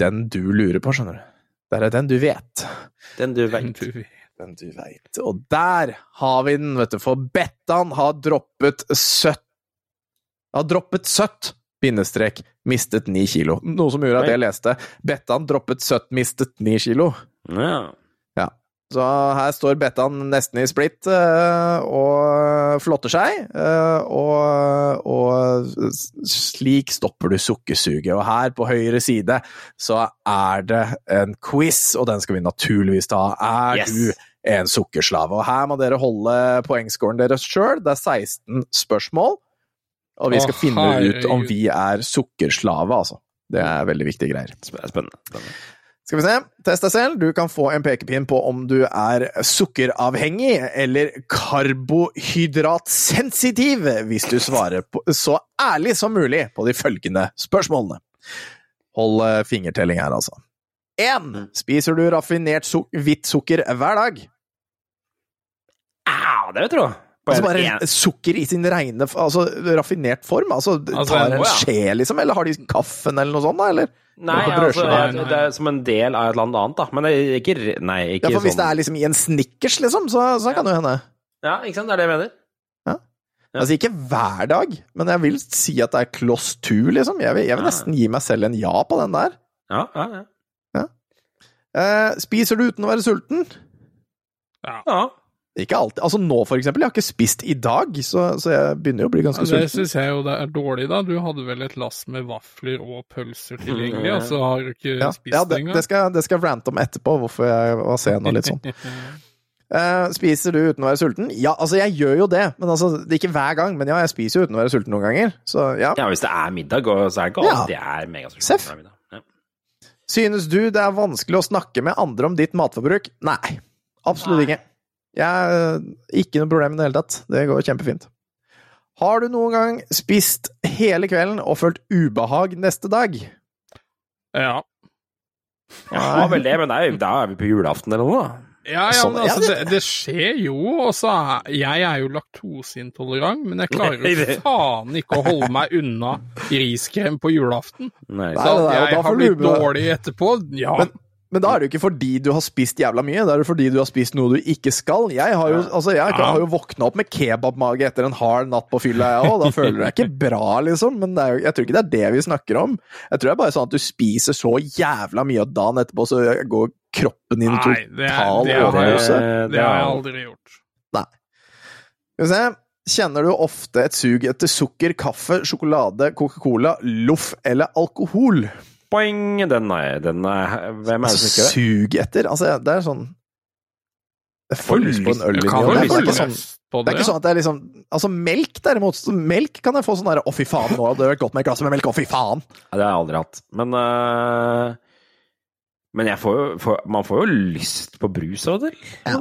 den du lurer på, skjønner du. Der er den du vet. Den du veit. Den du veit. Og der har vi den, vet du, for Bettan har droppet søtt Har droppet søtt, bindestrek, mistet ni kilo. Noe som gjorde at jeg leste Bettan droppet søtt, mistet ni kilo. Ja. Så her står Bettan nesten i splitt eh, og flotter seg, eh, og, og slik stopper du sukkersuget. Og her på høyre side så er det en quiz, og den skal vi naturligvis ta. Er Yes. du en sukkerslave? Og her må dere holde poengscoren deres sjøl. Det er 16 spørsmål, og vi skal skal finne ut om vi er sukkerslave, altså. Det er veldig viktige greier. Spennende. spennende. Skal vi se. Test deg selv. Du kan få en pekepinn på om du er sukkeravhengig eller karbohydratsensitiv hvis du svarer på, så ærlig som mulig på de følgende spørsmålene. Hold eh, fingertelling her, altså. 1. Spiser du raffinert suk hvitt sukker hver dag? Ja, det vet du. På Altså bare en- sukker i sin reine altså raffinert form? Altså, Altså, tar en skje, liksom? Eller har de kaffen eller noe sånt, da? Eller? Nei, altså, brødskiva? det, det er som en del av et eller annet da. Men det er ikke Nei, ikke Ja, for hvis det sånn er liksom i en Snickers, liksom, så, så kan det jo hende. Ja, ikke sant? Det er det jeg mener. Altså ikke hver dag, men jeg vil si at det er kloss two, liksom. Jeg vil, jeg vil nesten gi meg selv en ja på den der. Ja, ja, ja. Eh, spiser du uten å være sulten? Ja. Ikke alltid. Altså nå, for eksempel. Jeg har ikke spist i dag, så, så jeg begynner jo å bli ganske Ja, det sulten. syns jeg jo det er dårlig, da. Du hadde vel et lass med vafler og pølser tilgjengelig, og så har du ikke Ja, spist ja det engang. det, skal, det skal jeg rante om etterpå, hvorfor jeg var sen og litt sånn. uh, spiser du uten å være sulten? Ja, altså jeg gjør jo det. Men altså, det er ikke hver gang. Men ja, jeg spiser jo uten å være sulten noen ganger. Så ja. Ja, hvis det er middag, og så er det ikke Ja. alltid det er megasulten. Ja. Synes du det er vanskelig å snakke med andre om ditt matforbruk? Nei, absolutt ikke. Jeg, ikke noe problem i det hele tatt. Det går kjempefint. Har du noen gang spist hele kvelden og følt ubehag neste dag? Ja. Jeg har vel det, men det er, da er vi på julaften eller noe, da. Ja, ja, Sånn, men altså, det, det- skjer jo, Også, Jeg er jo laktoseintolerant, men jeg klarer jo faen ikke å holde meg unna riskrem på julaften. Nei. Så nei, jeg har blitt dårlig etterpå. Ja. Men- Men da er det jo ikke fordi du har spist jævla mye, da er det fordi du har spist noe du ikke skal. Jeg har jo, altså, jeg har jo våkna opp med kebabmage etter en hard natt på fylla, jeg òg. Da føler du deg ikke bra, liksom. Men det jo, jeg tror ikke det er det vi snakker om. Jeg tror det er bare sånn at du spiser så jævla mye og dagen etterpå så går kroppen din i total overhøyelse. det har jeg aldri gjort. Nei. Skal vi se. Kjenner du ofte et sug etter sukker, kaffe, sjokolade, Coca-Cola, loff eller alkohol? Poeng! Den er, den er Hvem er det som ikke det? Sug etter? Altså, det er sånn Jeg får lyst på en øl Du inni kan og få det er ikke sånn det er ikke sånn at det er liksom Altså, melk derimot så Melk kan jeg få sånn derre Å, fy faen, nå hadde det vært godt med et glass med melk. Å, fy faen! Ja, det har jeg aldri hatt. Men uh, Men jeg får jo får, Man får jo lyst på brus av det, Ja.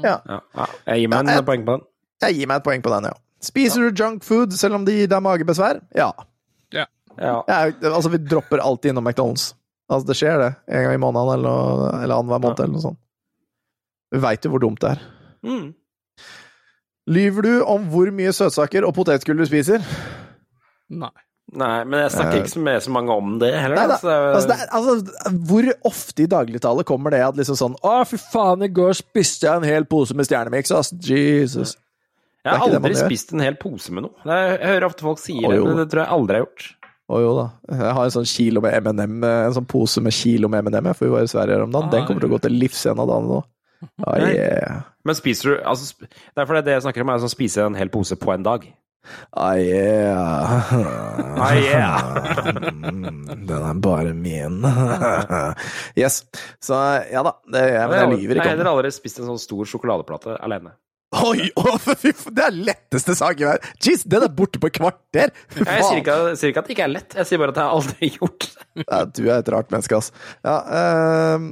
Ja. Ja, ja. Jeg gir meg en Ja, jeg- poeng på den. Jeg gir meg et poeng på den, ja. Spiser du junk food selv om det gir deg magebesvær? Ja. Ja. Ja. Jeg, altså, vi dropper alltid innom McDonald's. Altså, det skjer, det. En gang i måneden eller, eller annenhver måned, eller noe sånt. Vi veit jo hvor dumt det er. Mm. Lyver du om hvor mye søtsaker og potetgull du spiser? Nei. Nei, men jeg snakker ikke så, med så mange om det heller. Nei, da, altså. altså, det er, altså, hvor ofte i dagligtale kommer det at liksom sånn Å, fy faen, i går spiste jeg en hel pose med stjernemix, ass. Jesus. jeg har aldri spist en hel pose med noe. Jeg hører ofte folk sier det, men det tror jeg aldri jeg har gjort. Å jo da. Jeg har en sånn kilo med M&M, en sånn pose med kilo med M&M, for vi var i Sverige her om dagen. Den kommer til å gå til livs en av dagene nå. Ah, yeah. Men spiser du altså, Det er fordi det jeg snakker om, er å spise en hel pose på en dag. Ah, yeah. Ah, yeah. Den er bare min. yes. Så ja da. Det, jeg, men jeg lyver Jeg har ikke om heller det. aldri spist en sånn stor sjokoladeplate alene. Oi, Oh, det er letteste sak i verden! Jeez, den er borte på kvarter! Fy Jeg sier ikke, jeg sier ikke at det ikke er lett, jeg sier bare at jeg har aldri gjort det. Ja, du er et rart menneske, ass. Ja, ehm,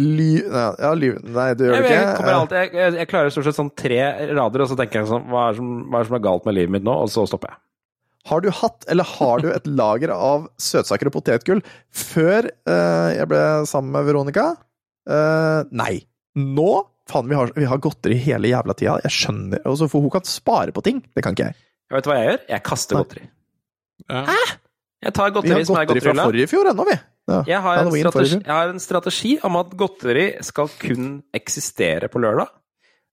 ly... Ja, ja, ly... Nei, du gjør Jeg, det jeg, ikke. kommer alltid, jeg, jeg, jeg klarer stort sett sånn tre rader, og så tenker jeg sånn hva er, som, hva er det som er galt med livet mitt nå? Og så stopper jeg. Har du hatt, eller har du et lager av søtsaker og potetgull før eh, jeg ble sammen med Veronica? Uh, nei. Nå? Faen, vi har, vi har godteri hele jævla tida. Jeg skjønner altså, For hun kan spare på ting. Det kan ikke jeg. Jeg vet du hva jeg gjør? Jeg kaster godteri. Hæ? Jeg tar Vi godteri har som er godteri fra forrige fjor ennå, vi. Ja, Jeg har, en strategi, jeg har en strategi om at godteri skal kun eksistere på lørdag.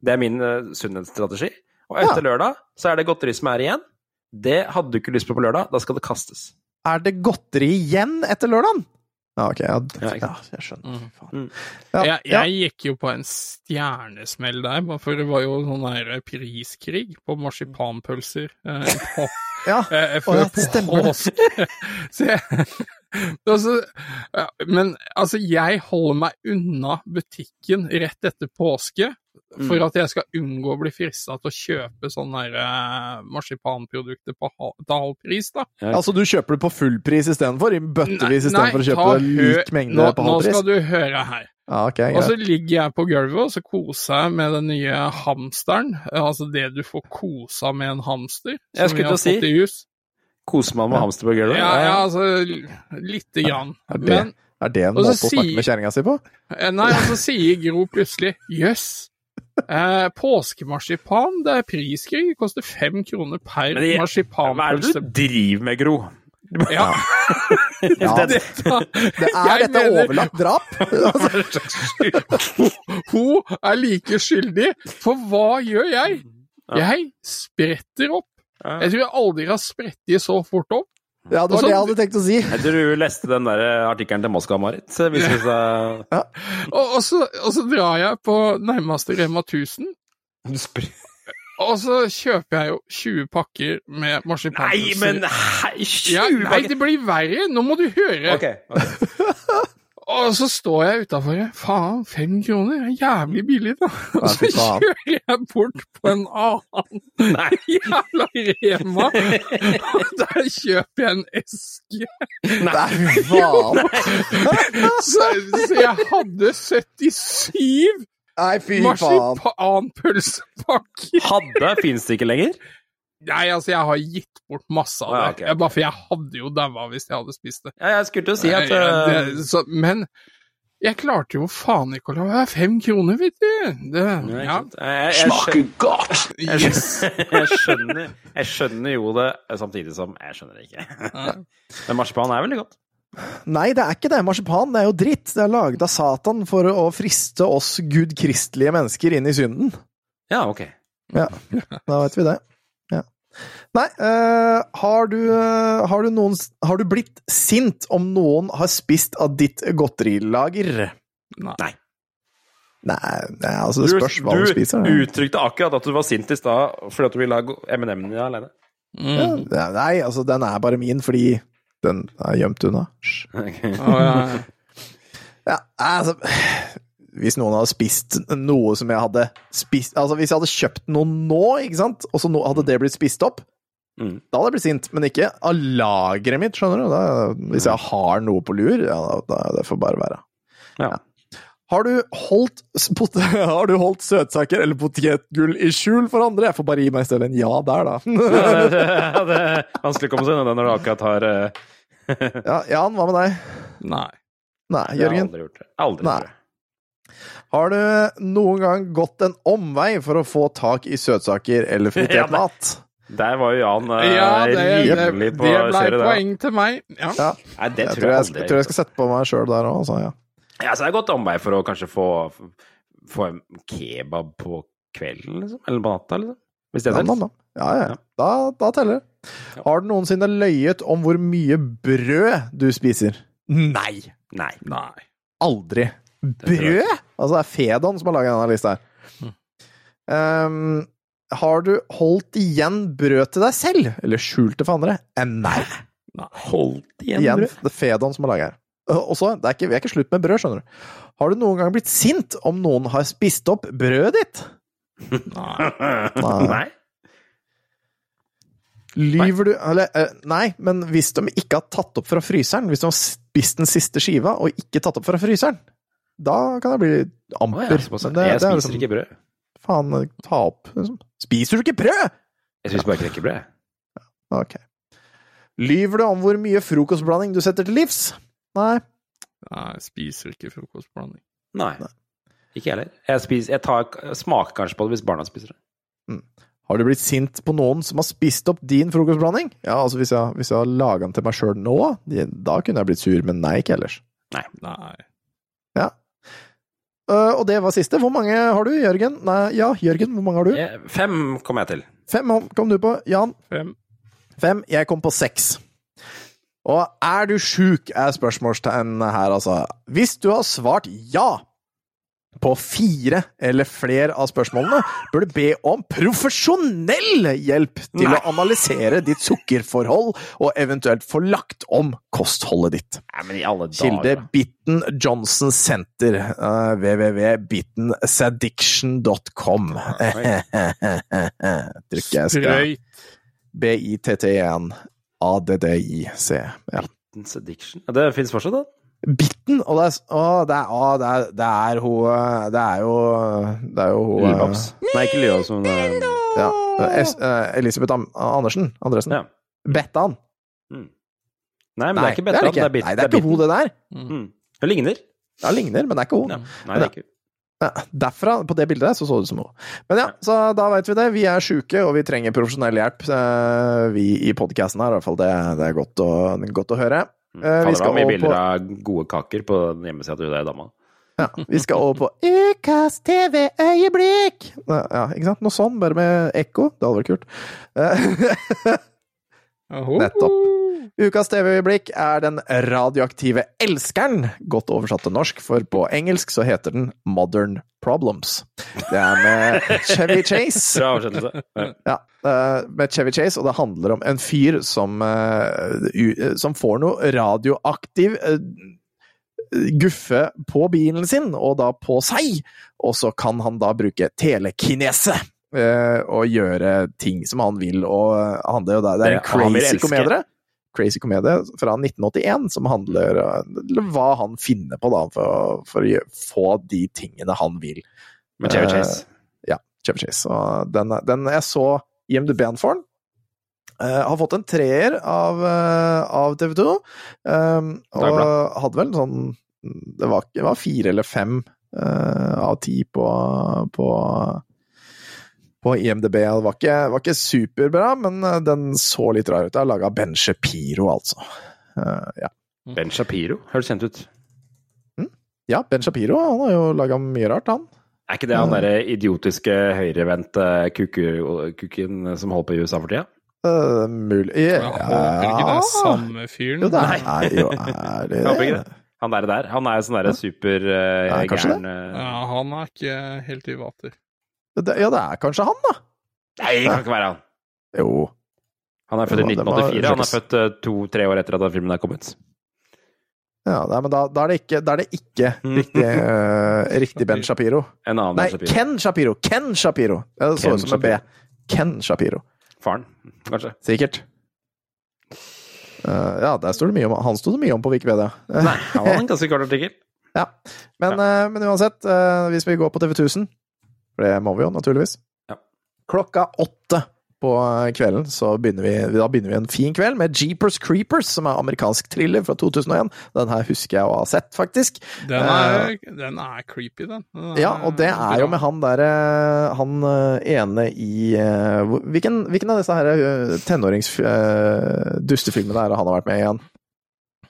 Det er min uh, sunnhetsstrategi. Og etter lørdag så er det godteri som er igjen. Det hadde du ikke lyst på på lørdag, da skal det kastes. Er det godteri igjen etter lørdagen? Ja, ok. Ja, Ja, ja, jeg skjønner. Mm. Ja, jeg, jeg gikk jo på en stjernesmell der, for det var jo sånn der priskrig på marsipanpølser eh, på, Ja. eh, før ja, det stemmer påske. Så jeg, altså, ja, men altså, jeg holder meg unna butikken rett etter påske for Mm. at jeg skal unngå å bli frista til å kjøpe sånne der, eh, marsipanprodukter på til halv pris, da. Altså, du kjøper det på full pris istedenfor? I bøttevis istedenfor å kjøpe lik mengde nå, på Nå halv pris? skal du høre her. Ah, okay, Og så ligger jeg på gulvet og så koser jeg med den nye hamsteren. Altså det du får kosa med en hamster. Jeg skulle til å si. i hus. Koser man med hamster på gulvet? Ja, ja, altså lite grann. Er det, Men er det en måte å snakke med kjerringa si på? eh, Nei, og så sier Gro plutselig jøss. Eh, påskemarsipan, det er priskrig. Det koster fem kroner per Men det- Hva er det du driver med, Gro? Ja. Ja, Det, det er Jeg dette mener- overlagt drap? Hun er like skyldig, for hva gjør jeg? Jeg spretter opp. Jeg tror jeg aldri har sprettet så fort opp. Ja, det var Også, det jeg hadde tenkt å si. Jeg tror du leste den der artikkelen til Moskva-Marit. Seg Og, og, så, og så drar jeg på nærmeste Rema 1000, og så kjøper jeg jo 20 pakker med Nei, men hei, ja, Nei, det blir verre! Nå må du høre! Ok. Og så står jeg utafor. Faen, fem kroner er jævlig billig, da. Og så kjører jeg bort på en annen jævla Rema, og der kjøper jeg en eske. Nei, faen. Så, så jeg hadde 77 Nei, fy faen. marsipanpølsepakker. Hadde fins det ikke lenger? Nei, altså, jeg har gitt bort masse av det. ja, okay, okay. bare for jeg hadde jo daua hvis jeg hadde spist det. Ja, jeg skulle til å si at øh, det, så, Men jeg klarte jo faen ikke å la være fem kroner, vet du. Det, ja. skjønner- godt! Jeg Yes. skjønner, jeg, skjønner, jeg skjønner jo det, samtidig som jeg skjønner det ikke. Men marsipan er veldig godt. Nei, det er ikke det. Marsipan det er jo dritt. Det er laget av Satan for å friste oss gudkristelige mennesker inn i synden. Ja, ok. Ja, da vet vi det. Ja. Nei, uh, har, du, uh, har, du noen, har du blitt sint om noen har spist av ditt godterilager? Nei. Nei, det er altså det spørs hva du, spiser. Du uttrykte akkurat at du var sint i stad fordi at du ville ha M&M-ene alene. Mm. Ja, nei, altså, den er bare min fordi den er gjemt unna. Okay. Å, ja. Ja, altså Hvis noen hadde spist noe som jeg hadde spist Altså, hvis jeg hadde kjøpt noe nå, ikke sant, og så hadde det blitt spist opp, Mm. da hadde jeg blitt sint. Men ikke av lageret mitt, skjønner du. Da, hvis jeg har noe på lur, ja, da, da, det får bare være. Ja. Har du holdt, pot har du holdt søtsaker eller potetgull i skjul for andre? Jeg får bare gi meg selv en ja der, da. Ja, det, det er vanskelig å komme seg unna det når du akkurat har eh, ja, Jan, hva med deg? Nei. Nei, Jeg har Jørgen? aldri gjort det. Aldri Nei. gjort det. Har du noen gang gått en omvei for å få tak i søtsaker eller fritert Ja, mat? Der var jo Jan eh, Ja, det, det, rimelig det på å ble kjøre poeng til meg. Ja. Ja. Nei, det Jeg tror jeg jeg, aldri. skal, tror jeg skal sette på meg sjøl der òg, altså. Ja. Ja, så det er gått omvei for å kanskje få, få en kebab på kvelden, liksom? Eller på natta, liksom? Hvis det Ja, er da, da. ja, ja. Da, da teller det. Har du noensinne løyet om hvor mye brød du spiser? Nei! Nei. Nei. Aldri. Brød?! Altså, det er Fedon som har laga denne lista her. Um, har du holdt igjen brød til deg selv, eller skjult det for andre? Eh, nei. Holdt igjen Igjen, brød? det er Fedon som har laga her. Og så, det er ikke, vi er ikke slutt med brød, skjønner du. Har du noen gang blitt sint om noen har spist opp brødet ditt? Nei. Nei. Lyver du Eller, eh, nei, men hvis de ikke har tatt opp fra fryseren, hvis de har spist den siste skiva og ikke tatt opp fra fryseren, da kan det bli amper. ja, jeg, det- jeg det er spiser liksom- ikke brød. Faen, ta opp, liksom. Spiser du ikke brød?! Jeg spiser bare knekkebrød. Ok. Lyver du om hvor mye frokostblanding du setter til livs? Nei. Nei, jeg spiser ikke frokostblanding. Nei. Ikke heller. Jeg, heller. jeg, tar, jeg smaker kanskje på det hvis barna spiser det. Har du blitt sint på noen som har spist opp din frokostblanding? Ja, altså hvis jeg, hvis jeg har laga den til meg sjøl nå, da kunne jeg blitt sur, men nei, ikke ellers. Nei. Nei. Øh, og det var siste. Hvor mange har du, Jørgen? Nei, ja, Jørgen, hvor mange har du? Fem kom jeg til. Fem kom du på. Jan? Fem. Fem. Jeg kom på seks. Og er du sjuk, er spørsmålstegn her, altså. Hvis du har svart ja på fire eller flere av spørsmålene, bør du be om profesjonell hjelp til Nei. å analysere ditt sukkerforhold og eventuelt få lagt om kostholdet ditt. Nei, men i alle Kilde. Bitten Johnson Center. Uh, www.bittensaddiction.com. Trykker jeg skal. B-I-T-T-E-N. A-D-D-I-C. Ja. Bittens Addiction. Ja, Det fins fortsatt, da? Bitten, og det er, å, det er, å, det er, det er hun eh, Det er jo Det er jo hun eh, Lillebabs. Nei, ikke Lillebabs, men eh, Ja. Es, eh, Elisabeth Am Andersen. Andresen. Ja. Bettan. Nei, men det er ikke det Bettan. ikke. Det er Bit- Nei, det er ikke hun, det der. Mm. Det ligner. Ja, ligner, men det er ikke hun. Ja. Nei, det er ikke Ja, derfra, på det bildet så så det ut som hun. Men ja, så da veit vi det. Vi er sjuke, og vi trenger profesjonell hjelp, eh, vi i podkasten her. I hvert fall det, det er godt å, godt å høre. Eh, Fader, vi skal mye bilder av gode kaker på hjemmesida til deg dama. Ja, vi skal over på Ukas TV-øyeblikk! Ja, ikke sant? Noe sånn, bare med ekko. Det hadde vært kult. Eh, Nettopp. Ukas TV-øyeblikk er den radioaktive elskeren, godt oversatt til norsk, for på engelsk så heter den Modern Problems. Det er med Chevy Chase. Bra oversettelse. Ja. Eh, med Chevy Chase, og det handler om en fyr som, eh, som får noe radioaktiv eh, guffe på bilen sin, og da på seg, og så kan han da bruke telekinese. eh, og gjøre ting som han vil, og han, det, det, det er en crazy komedie. Crazy komedie fra 1981 som handler om hva han finner på da, for, for å få de tingene han vil. Med Chevy Eh, Chase. ja, Chevy Chase. Og den, den jeg så IMDb-en for den. Uh, har fått en treer av, uh, av TV 2. Um, og hadde vel sånn Det var, det var fire eller fem uh, av ti på, på, på IMDb. Det var ikke, var ikke superbra, men den så litt rar ut. Det er laga Ben Shapiro, altså. Eh, ja. Ben Shapiro, høres kjent ut. Ja, Ben Shapiro han har jo laga mye rart, han. Er ikke det han derre idiotiske høyrevendte-kukken som holder på i USA for tida? Uh, mulig Jeg håper ikke det er samme fyren. Jo, det er jo er det ikke det. Han der, der. Han er jo sånn derre super uh, Ja, uh, Ja, han er ikke helt i vater. Det, ja, det er kanskje han, da. Nei, det kan ikke være han. Jo. Han er født i Det må- 1984. Han er født to-tre år etter at den filmen er kommet. Ja, nei, men da, da, er det ikke, er det ikke riktig, uh, riktig Ben Shapiro. En annen Nei, Shapiro. Ken Shapiro! Ken Shapiro! Det så ut som en B. Ken Shapiro. Faren, kanskje. Sikkert. Uh, ja, der står det mye om Han sto det mye om på Wikipedia. Nei, han var en ganske kort artikkel. ja. Men, eh, men uansett, hvis vi går på TV 1000, for det må vi jo naturligvis Ja. Klokka åtte på kvelden så begynner vi, da begynner vi en fin kveld med Jeepers Creepers, som er amerikansk thriller fra 2001. Den her husker jeg å ha sett, faktisk. Den er, den er creepy, den. den Ja, og det er jo med han derre Han eh, ene i eh, hvilken, hvilken av disse her tenåringsdustefilmene tenårings-dustefilmene er det han har vært med i igjen?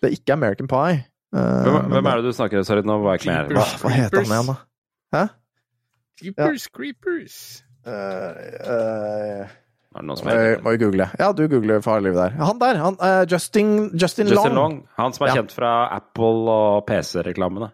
Det er ikke American Pie. Eh, Hvem, hvem er det du snakker Sorry, nå var jeg ikke med. Hva, hva heter han igjen, da? Hæ? Creepers, Uh, Eh, Er det noen som må, er må jo google. Ja, du googler farlivet der. Han der! Han, uh, Justin, Justin, Justin Long. Long. Han som er Ja. kjent fra Apple og PC-reklamene.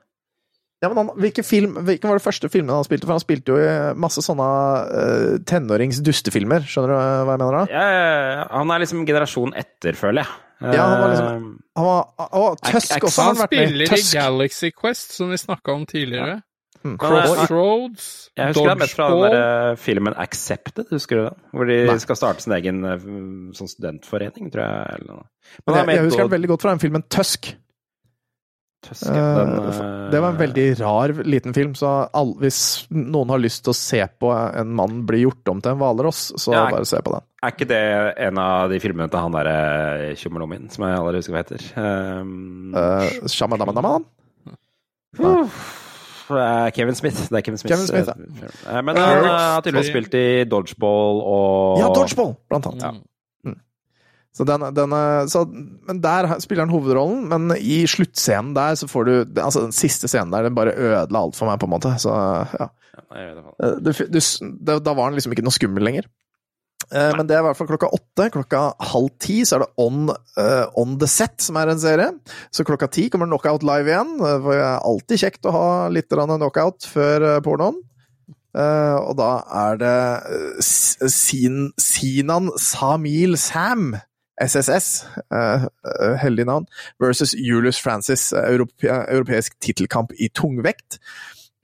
Ja, men han, hvilken, film, hvilken var det første filmen han spilte? For han spilte jo i masse sånne uh, tenårings-dustefilmer. Skjønner du eh, hva jeg mener da? Ja, ja, ja. han er liksom generasjon etter, føler jeg. Ja, han var Eh, liksom Han var Å, Tusk er- også har Han han vært med i. spiller i Galaxy Quest, som vi snakka om tidligere. Mm. Eh, Crossroads, Jeg husker det er mest fra den der, eh, filmen Accepted, husker du den? Hvor de Nei. skal starte sin egen eh, sånn studentforening, tror jeg. Eller noe. Men jeg, jeg husker den veldig godt fra den filmen Tusk. Tusk, den, det var en veldig rar liten film, så all, hvis noen har lyst til å se på en mann bli gjort om til en hvalross, så Ja, bare se på den. Er ikke det en av de filmene til han derre tjommelommen, som jeg aldri husker hva heter? Um, Uh, Shamadamadaman? uh, Kevin Smith. Det er Kevin Smith. Kevin Smith, ja. Men han eh, har tydeligvis spilt i dodgeball og Ja, Dodgeball, blant annet. Ja. Så den, den, så, men der spiller han hovedrollen, men i sluttscenen der så får du Altså, den siste scenen der, den bare ødela alt for meg, på en måte. Så ja. Eh, Det, du, du, da var han liksom ikke noe skummel lenger. Eh, Men det er i hvert fall klokka åtte. Klokka halv ti så er det On, uh, on The Set, som er en serie. Så klokka ti kommer Knockout live igjen. eh, For det er alltid kjekt å ha litt knockout før pornoen. Uh, og da er det Sin, Sinan Samil Sam, SSS, eh, heldig navn, versus Julius Francis, europe, europeisk tittelkamp i tungvekt.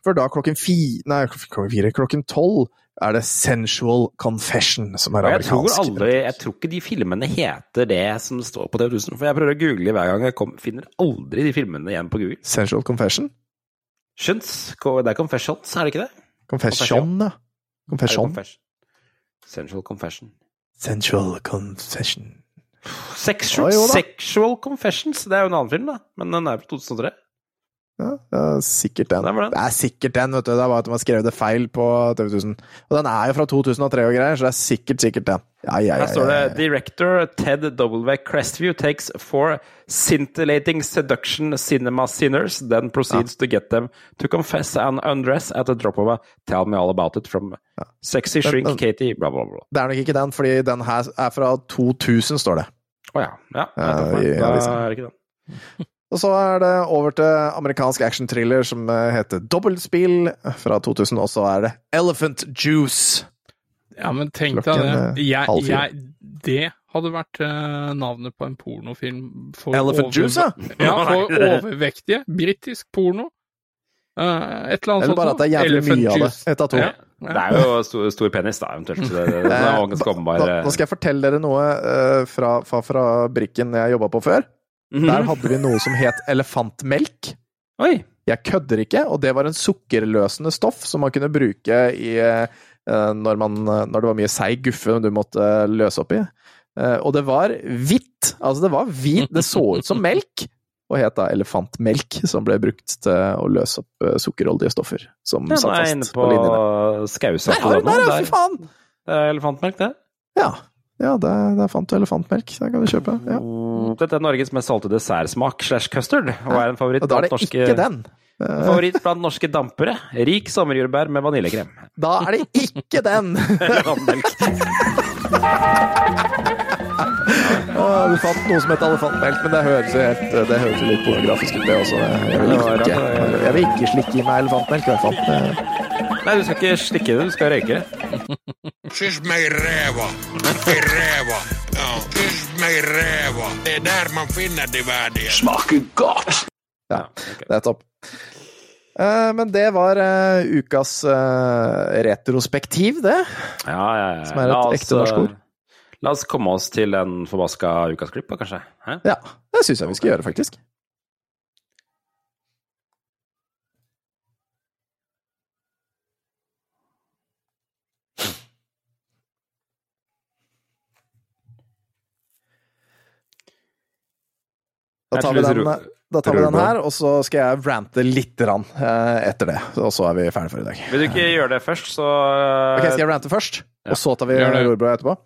For da klokken fi, nei, klokken fire, klokken tolv er det Sensual Confession, som er amerikansk. jeg tror aldri Jeg tror ikke de filmene heter det som står på TV 1000. For jeg prøver å google hver gang jeg kom, finner aldri de filmene igjen på Google. Sensual Confession? Skjønt? Det er Confessions, er det ikke det? Confession, ja. Confession. Confession? Sensual Confession. Sensual Confession. Sexual, oh, jo. Sexual Confessions, det er jo en annen film, da. Men den er fra 2003. Ja, det er sikkert den. Det, den. Det er sikkert den, vet du. Det er bare at de har skrevet det feil på TV 1000. Og den er jo fra 2003 og greier, så det er sikkert, sikkert den. Ja, ja, ja. Her står det. Director Ted W. Crestview takes four scintillating seduction cinema sinners, then proceeds to get them to confess and undress at the drop of a Tell me all about it from sexy shrink shrink den, Katie, bla, bla, bla. Det er nok ikke den, fordi den her er fra 2000, står det. Å ja. Ja, Ja, i da er det ikke den. Og så er det over til amerikansk actionthriller som eh, heter Dobbeltspill fra 2000, og så er det Elephant Juice. Ja, men tenk deg det. eh, Jeg, jeg, det hadde vært eh, navnet på en pornofilm for Elephant Juice, ja? Ja, for overvektige. Britisk porno. Eh, et eller annet Eller bare sånt at det er jævlig Elephant mye av det. Ett Et av to. Ja. Det er jo stor, stor penis, da, eventuelt. så Det, det, det er ganske åpenbar nå, skal jeg fortelle dere noe eh, fra, fra, fra brikken jeg jobba på før. Mhm. Der hadde vi noe som het elefantmelk. Oi! Jeg kødder ikke, og det var en sukkerløsende stoff som man kunne bruke i, eh, når, man, når det var mye seig guffe du måtte eh, løse opp i. Eh, og det var hvitt! Altså, det var hvit, det så ut som melk! Og het da elefantmelk, som ble brukt til å løse opp eh, sukkerholdige stoffer som ja, satt fast på, linjene. Skausa. Der har du der, ja, fy faen! Det er elefantmelk, det. Ja. Ja, der, der fant du elefantmelk. Der kan du kjøpe. Ja. Mm, Dette er Norges mest solgte dessertsmak slash custard, og er en favoritt Og da er det blant norske ikke den. Favoritt blant norske dampere. Rik sommerjordbær med vaniljekrem. Da er det ikke den! Elefantmelk. Ah, du fant noe som het elefantmelk, men det høres jo helt, det høres jo litt pornografisk ut, det også. Jeg vil ikke, jeg vil ikke slikke i meg elefantmelk, i hvert fall. Nei, du skal ikke slikke det, du skal røyke det. Kyss meg i ræva. I ræva. Ja, kyss meg i ræva. Det er der man finner de verdige. Smaker godt! Ja, det er topp. Eh, men det var eh, ukas eh, retrospektiv, det. Ja, ja, ja. Som er et oss, ekte norsk ord. La oss komme oss til en forbaska ukas klipp, kanskje? Hæ? Ja, det syns jeg vi skal gjøre, faktisk. Da tar vi den, da tar vi den her, og så skal jeg rante lite grann eh, etter det. Og så er vi ferdige for i dag. Vil du ikke gjøre det først, så eh, Ok, Skal jeg rante først, og så tar vi rorbrød etterpå?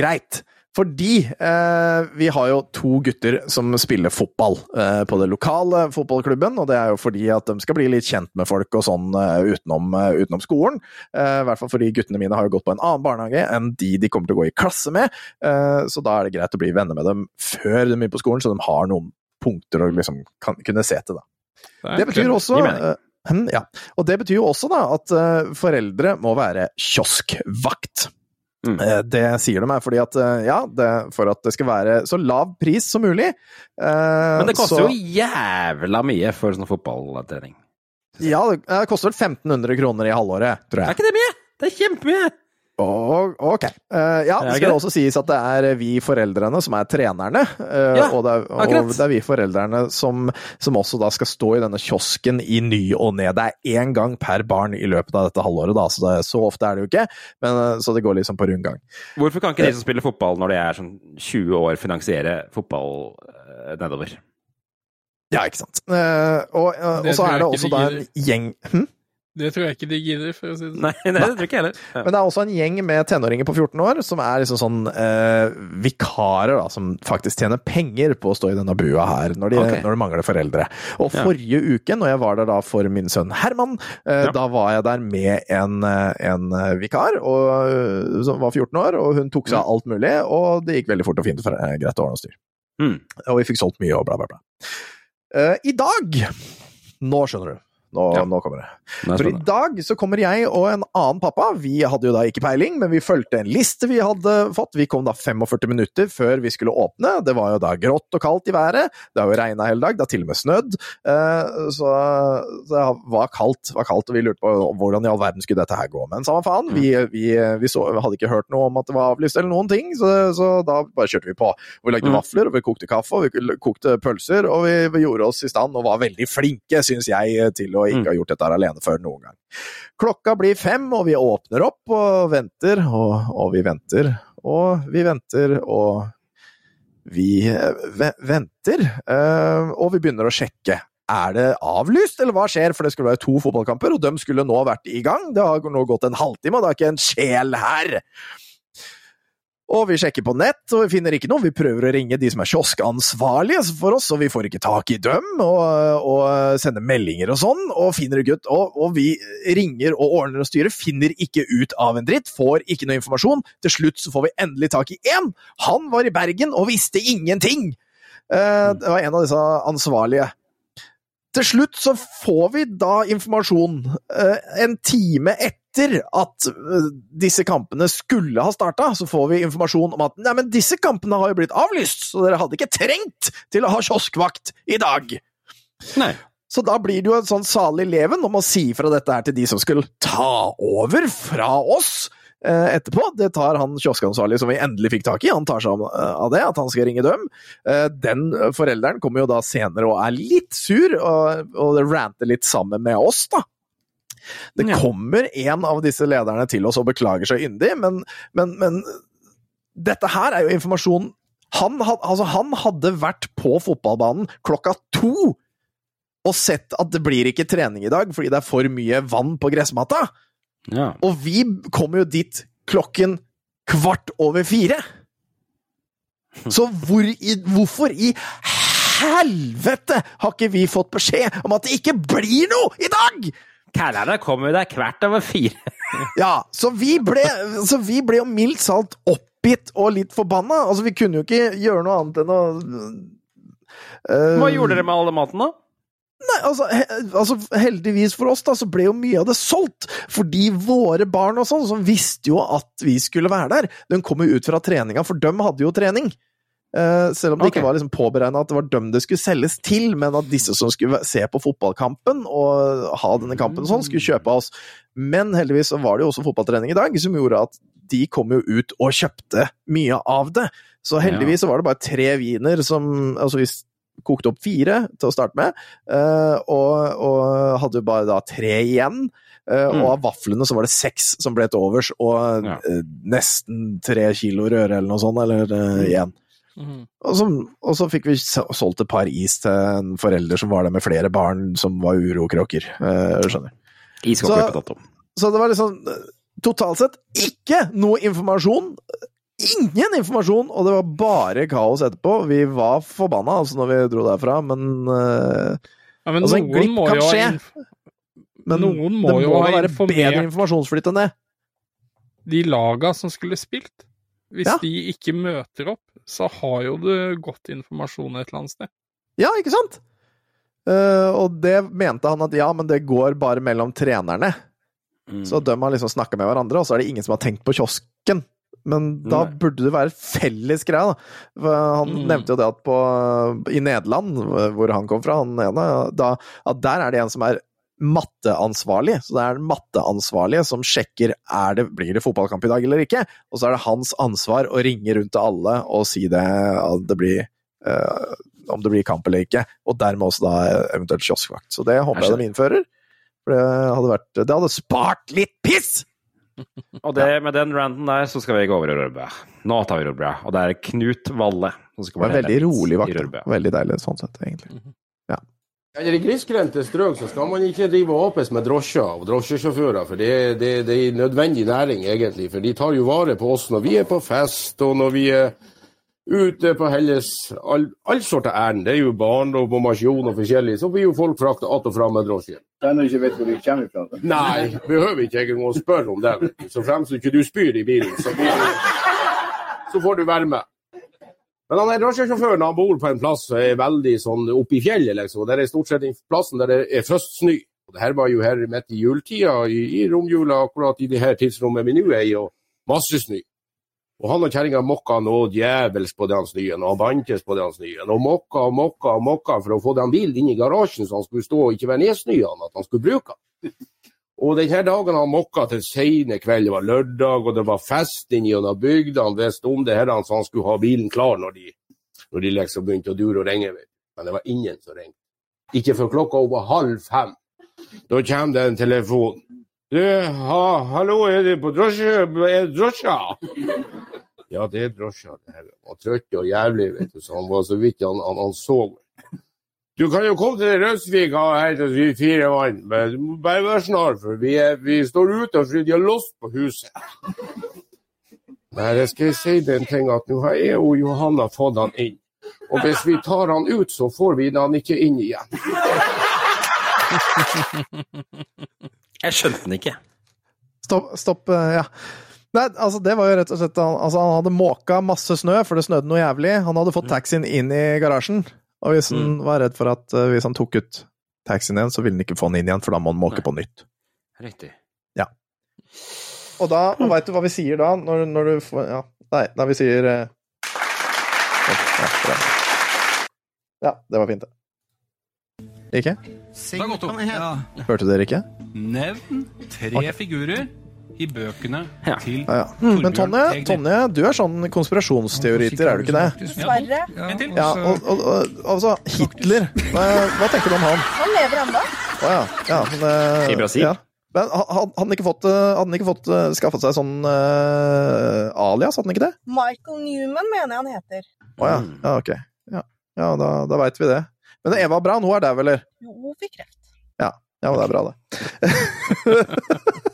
Greit. Fordi eh, vi har jo to gutter som spiller fotball eh, på det lokale fotballklubben, og det er jo fordi at de skal bli litt kjent med folk og sånn eh, utenom, eh, utenom skolen. Eh, I hvert fall fordi guttene mine har jo gått på en annen barnehage enn de de kommer til å gå i klasse med, eh, så da er det greit å bli venner med dem før de begynner på skolen, så de har noen punkter å liksom kan, kunne se til, da. Det betyr også eh, hm, ja. Og det betyr jo også da at eh, foreldre må være kioskvakt. Mm. Eh, Det sier de meg fordi at ja, det, for at det skal være så lav pris som mulig. eh, Men det koster så- jo jævla mye for sånn fotballtrening. Ja, det det koster vel 1500 kroner i halvåret, tror jeg. Er ikke det mye? Det er kjempemye! Og, ok. Uh, ja, det det skal ikke også sies at det er vi foreldrene som er trenerne. Uh, Ja, og, det er, og det er vi foreldrene som, som også da skal stå i denne kiosken i ny og ne. Det er én gang per barn i løpet av dette halvåret, da, så, det, så ofte er det jo ikke. Men, eh, så det går liksom på rundgang. Hvorfor kan ikke de som spiller fotball når de er sånn 20 år, finansiere fotball nedover? Ja, ikke sant. Uh, og, og så er det også da en gjeng hm? Det tror jeg ikke de gidder, for å si det sånn. Nei, det tror ikke jeg heller. Ja. Men det er også en gjeng med tenåringer på 14 år som er liksom sånn eh, vikarer, da, som faktisk tjener penger på å stå i denne bua her, når de, okay. når de mangler foreldre. Og Ja. forrige uke, når jeg var der da for min sønn Herman, eh, Ja. da var jeg der med en, eh, en eh, vikar og, eh, som var 14 år, og hun tok seg av alt mulig, og det gikk veldig fort og fint for eh, greit å ordne og styr. Mm. Og vi fikk solgt mye og bla, bla, bla. Eh, I dag Nå skjønner du. Nå, Ja. nå kommer det. Er For i dag så kommer jeg og en annen pappa. Vi hadde jo da ikke peiling, men vi fulgte en liste vi hadde fått. Vi kom da 45 minutter før vi skulle åpne. Det var jo da grått og kaldt i været. Det har jo regna hele dag. Det har til og med snødd. Eh, Så, det var kaldt, var kaldt, og vi lurte på hvordan i all verden skulle dette her gå. Men samme faen, vi, vi, vi så, hadde ikke hørt noe om at det var avlyst eller noen ting, så, så da bare kjørte vi på. Vi lagde Mm. vafler, og vi kokte kaffe, og vi kokte pølser, og vi, vi gjorde oss i stand og var veldig flinke, syns jeg, til å ikke har gjort dette alene før noen gang. Klokka blir fem, og vi åpner opp og venter, og, og vi venter, og vi venter, og vi eh, venter. eh, og vi begynner å sjekke. Er det avlyst, eller hva skjer? For det skulle være to fotballkamper, og de skulle nå vært i gang. Det har nå gått en halvtime, og det er ikke en sjel her. Og vi sjekker på nett, og vi finner ikke noe. Vi prøver å ringe de som er kioskansvarlige for oss, og vi får ikke tak i dem, og, og sender meldinger og sånn, og finner ikke ut. Og, og vi ringer og ordner og styrer, finner ikke ut av en dritt, får ikke noe informasjon. Til slutt så får vi endelig tak i én. Han var i Bergen og visste ingenting! Eh, Det var en av disse ansvarlige. Til slutt så får vi da informasjon eh, en time etter at eh, disse kampene skulle ha starta, så får vi informasjon om at nei, men disse kampene har jo blitt avlyst, så dere hadde ikke trengt til å ha kioskvakt i dag. Nei. Så da blir det jo en sånn salig leven om å si fra dette her til de som skulle ta over fra oss etterpå. Det tar han kioskansvarlige som vi endelig fikk tak i, han tar seg eh, av det, at han skal ringe dem. Eh, den eh, forelderen kommer jo da senere og er litt sur, og, og ranter litt sammen med oss, da. Det kommer en av disse lederne til oss og beklager seg yndig, men, men, men dette her er jo informasjon han, altså han hadde vært på fotballbanen klokka to og sett at det blir ikke trening i dag fordi det er for mye vann på gressmatta. Ja. Og vi kommer jo dit klokken kvart over fire. Så hvor i, hvorfor i helvete har ikke vi fått beskjed om at det ikke blir noe i dag?! Kællerne kommer jo der hvert over fire. Ja, så vi ble, så vi ble jo mildt salt oppgitt og litt forbanna. Altså, vi kunne jo ikke gjøre noe annet enn å eh, Hva gjorde dere med alle maten, da? Nei, altså, he, altså, heldigvis for oss, da, så ble jo mye av det solgt. Fordi våre barn og sånn, som visste jo at vi skulle være der, de kom jo ut fra treninga, for de hadde jo trening. Uh, selv om det ikke var liksom påberegna at det var dem det skulle selges til, men at disse som skulle se på fotballkampen og ha denne kampen og sånn, skulle kjøpe av oss. Men heldigvis så var det jo også fotballtrening i dag, som gjorde at de kom jo ut og kjøpte mye av det. Så heldigvis så var det bare tre viner som Altså vi kokte opp fire til å starte med, eh, og, og hadde bare da tre igjen. Eh, Mm. Og av vaflene så var det seks som ble til overs, og eh, nesten tre kilo røre eller noe sånt, eller uh, igjen. Og så, og så fikk vi solgt et par is til en forelder som var der med flere barn som var urokråker. Uh, skjønner. Iskål Så-. Så det var liksom totalt sett ikke noe informasjon. Ingen informasjon, og det var bare kaos etterpå. Vi var forbanna altså når vi dro derfra, men, uh, Ja, men altså, en glipp kan skje. Men Noen må det jo må ha være informert- bedre informasjonsflyt enn det. De laga som skulle spilt. Hvis Ja. de ikke møter opp, så har jo du godt informasjon et eller annet sted. Ja, ikke sant? Uh, og det mente han at ja, men det går bare mellom trenerne. Så de har liksom snakka med hverandre, og så er det ingen som har tenkt på kiosken. Men da Nei. burde det være felles greie, da. For han Mm. nevnte jo det at på, i Nederland, hvor han kom fra, han ene, da, at der er det en som er matteansvarlig. Så det er den matteansvarlige som sjekker er det, blir det fotballkamp i dag eller ikke. Og så er det hans ansvar å ringe rundt til alle og si det, det blir uh, om det blir kamp eller ikke. Og dermed også da eventuelt kioskvakt. Så det håper jeg de innfører. For det hadde, vært, det hadde spart litt piss! Og det, med den ranten der, så skal vi gå over i Rørbø. Nå tar vi Rørbø. Og det er Knut Valle som skal en veldig rolig vakt. Veldig deilig sånn sett, egentlig. Eller I grisgrendte strøk så skal man ikke drive og åpes med drosjer og drosjesjåfører, for det, det, det er nødvendig næring, egentlig. For de tar jo vare på oss når vi er på fest, og når vi er ute på Helles all, all sorter ærend. Det er jo barndom og masjon og forskjellig. Så blir jo folk frakta att og fram med drosje. Den du ikke vet hvor du kommer fra. Nei, behøver ikke engang å spørre om det. Så fremst ikke du spyr i bilen, så, så får du være med. Men han er drosjesjåføren han bor på en plass som er veldig sånn oppe i fjellet, liksom. Der er stort sett den plassen der det er først snø. Det her var jo her midt i juletida, i, i romjula, akkurat i det her tidsrommet vi nå er i, og masse snø. Og han og kjerringa mokka noe djevelsk på den snøen, og han bantes på den snøen. Og mokka og mokka og mokka for å få den bilen inn i garasjen så han skulle stå og ikke være nedsnøen, at han skulle bruke den. Og denne dagen han mokka til sene kveld, det var lørdag, og det var fest inni gjennom bygda. Han visste om det her, så han skulle ha bilen klar når de, når de liksom begynte å dure og ringe. Men det var ingen som ringte. Ikke før klokka var halv fem. Da kommer det en telefon. Du, ha, hallo, er du på drosje? Er drosja? Ja, det er drosja. Han var trøtt og jævlig, vet du, så han var så vidt han, han, han så. Du kan jo komme til Røsvik og hente oss vi fire mann, men du må bare være snar, for vi, er, vi står ute fordi de har låst på huset. Nei, jeg skal si den ting, at nå har jeg og Johanna fått han inn. Og hvis vi tar han ut, så får vi han ikke inn igjen. Jeg skjønte den ikke. Stopp, stopp eh, ja. Nei, altså det var jo rett og slett han, altså han hadde måka masse snø, for det snødde noe jævlig. Han hadde fått taxien inn i garasjen, og hvis han var redd for at uh, hvis han tok ut taxien igjen, så ville han ikke få den inn igjen, for da må han måke på nytt. Riktig. Ja. Og da, og veit du hva vi sier da, når, når du får Ja, nei, da vi sier uh, ja, ja, det var fint, det. Ikke? Det godt opp. Ja. Hørte dere ikke? Nevn tre figurer i bøkene til Ja, ja. Mm, Men Tonje, Tonje, du er sånn konspirasjonsteoriter, er du ikke det? Dessverre. En til. Ja, og, og, og altså, Hitler, hva, hva tenker du om han? Han lever ennå. Å ja. ja men, eh, I Brasil? Ja. Men ha- ha- hadde han ikke fått, eh, han ikke fått eh, skaffet seg sånn uh, alias, hadde han ikke det? Michael Newman mener jeg han heter. Å ja. ja, ok. Ja, ja da, da veit vi det. Men Eva Braun, hun er dau, eller? Jo, hun fikk kreft. Ja. ja, men det er bra, det.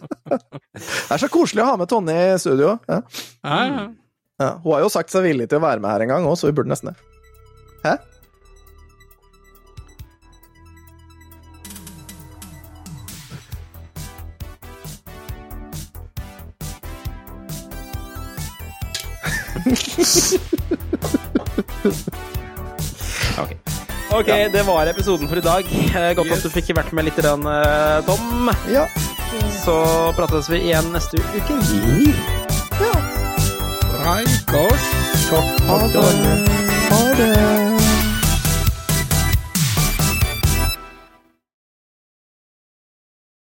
det er så koselig å ha med Tonje i studio. Ja. Ja, ja. Ja, hun har jo sagt seg villig til å være med her en gang òg, så vi burde nesten det. Hæ? Ok, Ok, det var episoden for i dag. Godt Godt at du fikk vært med litt, eh, Tom. Ja. Så prates vi igjen neste uke. Hei, kors. Ha det. Ha det.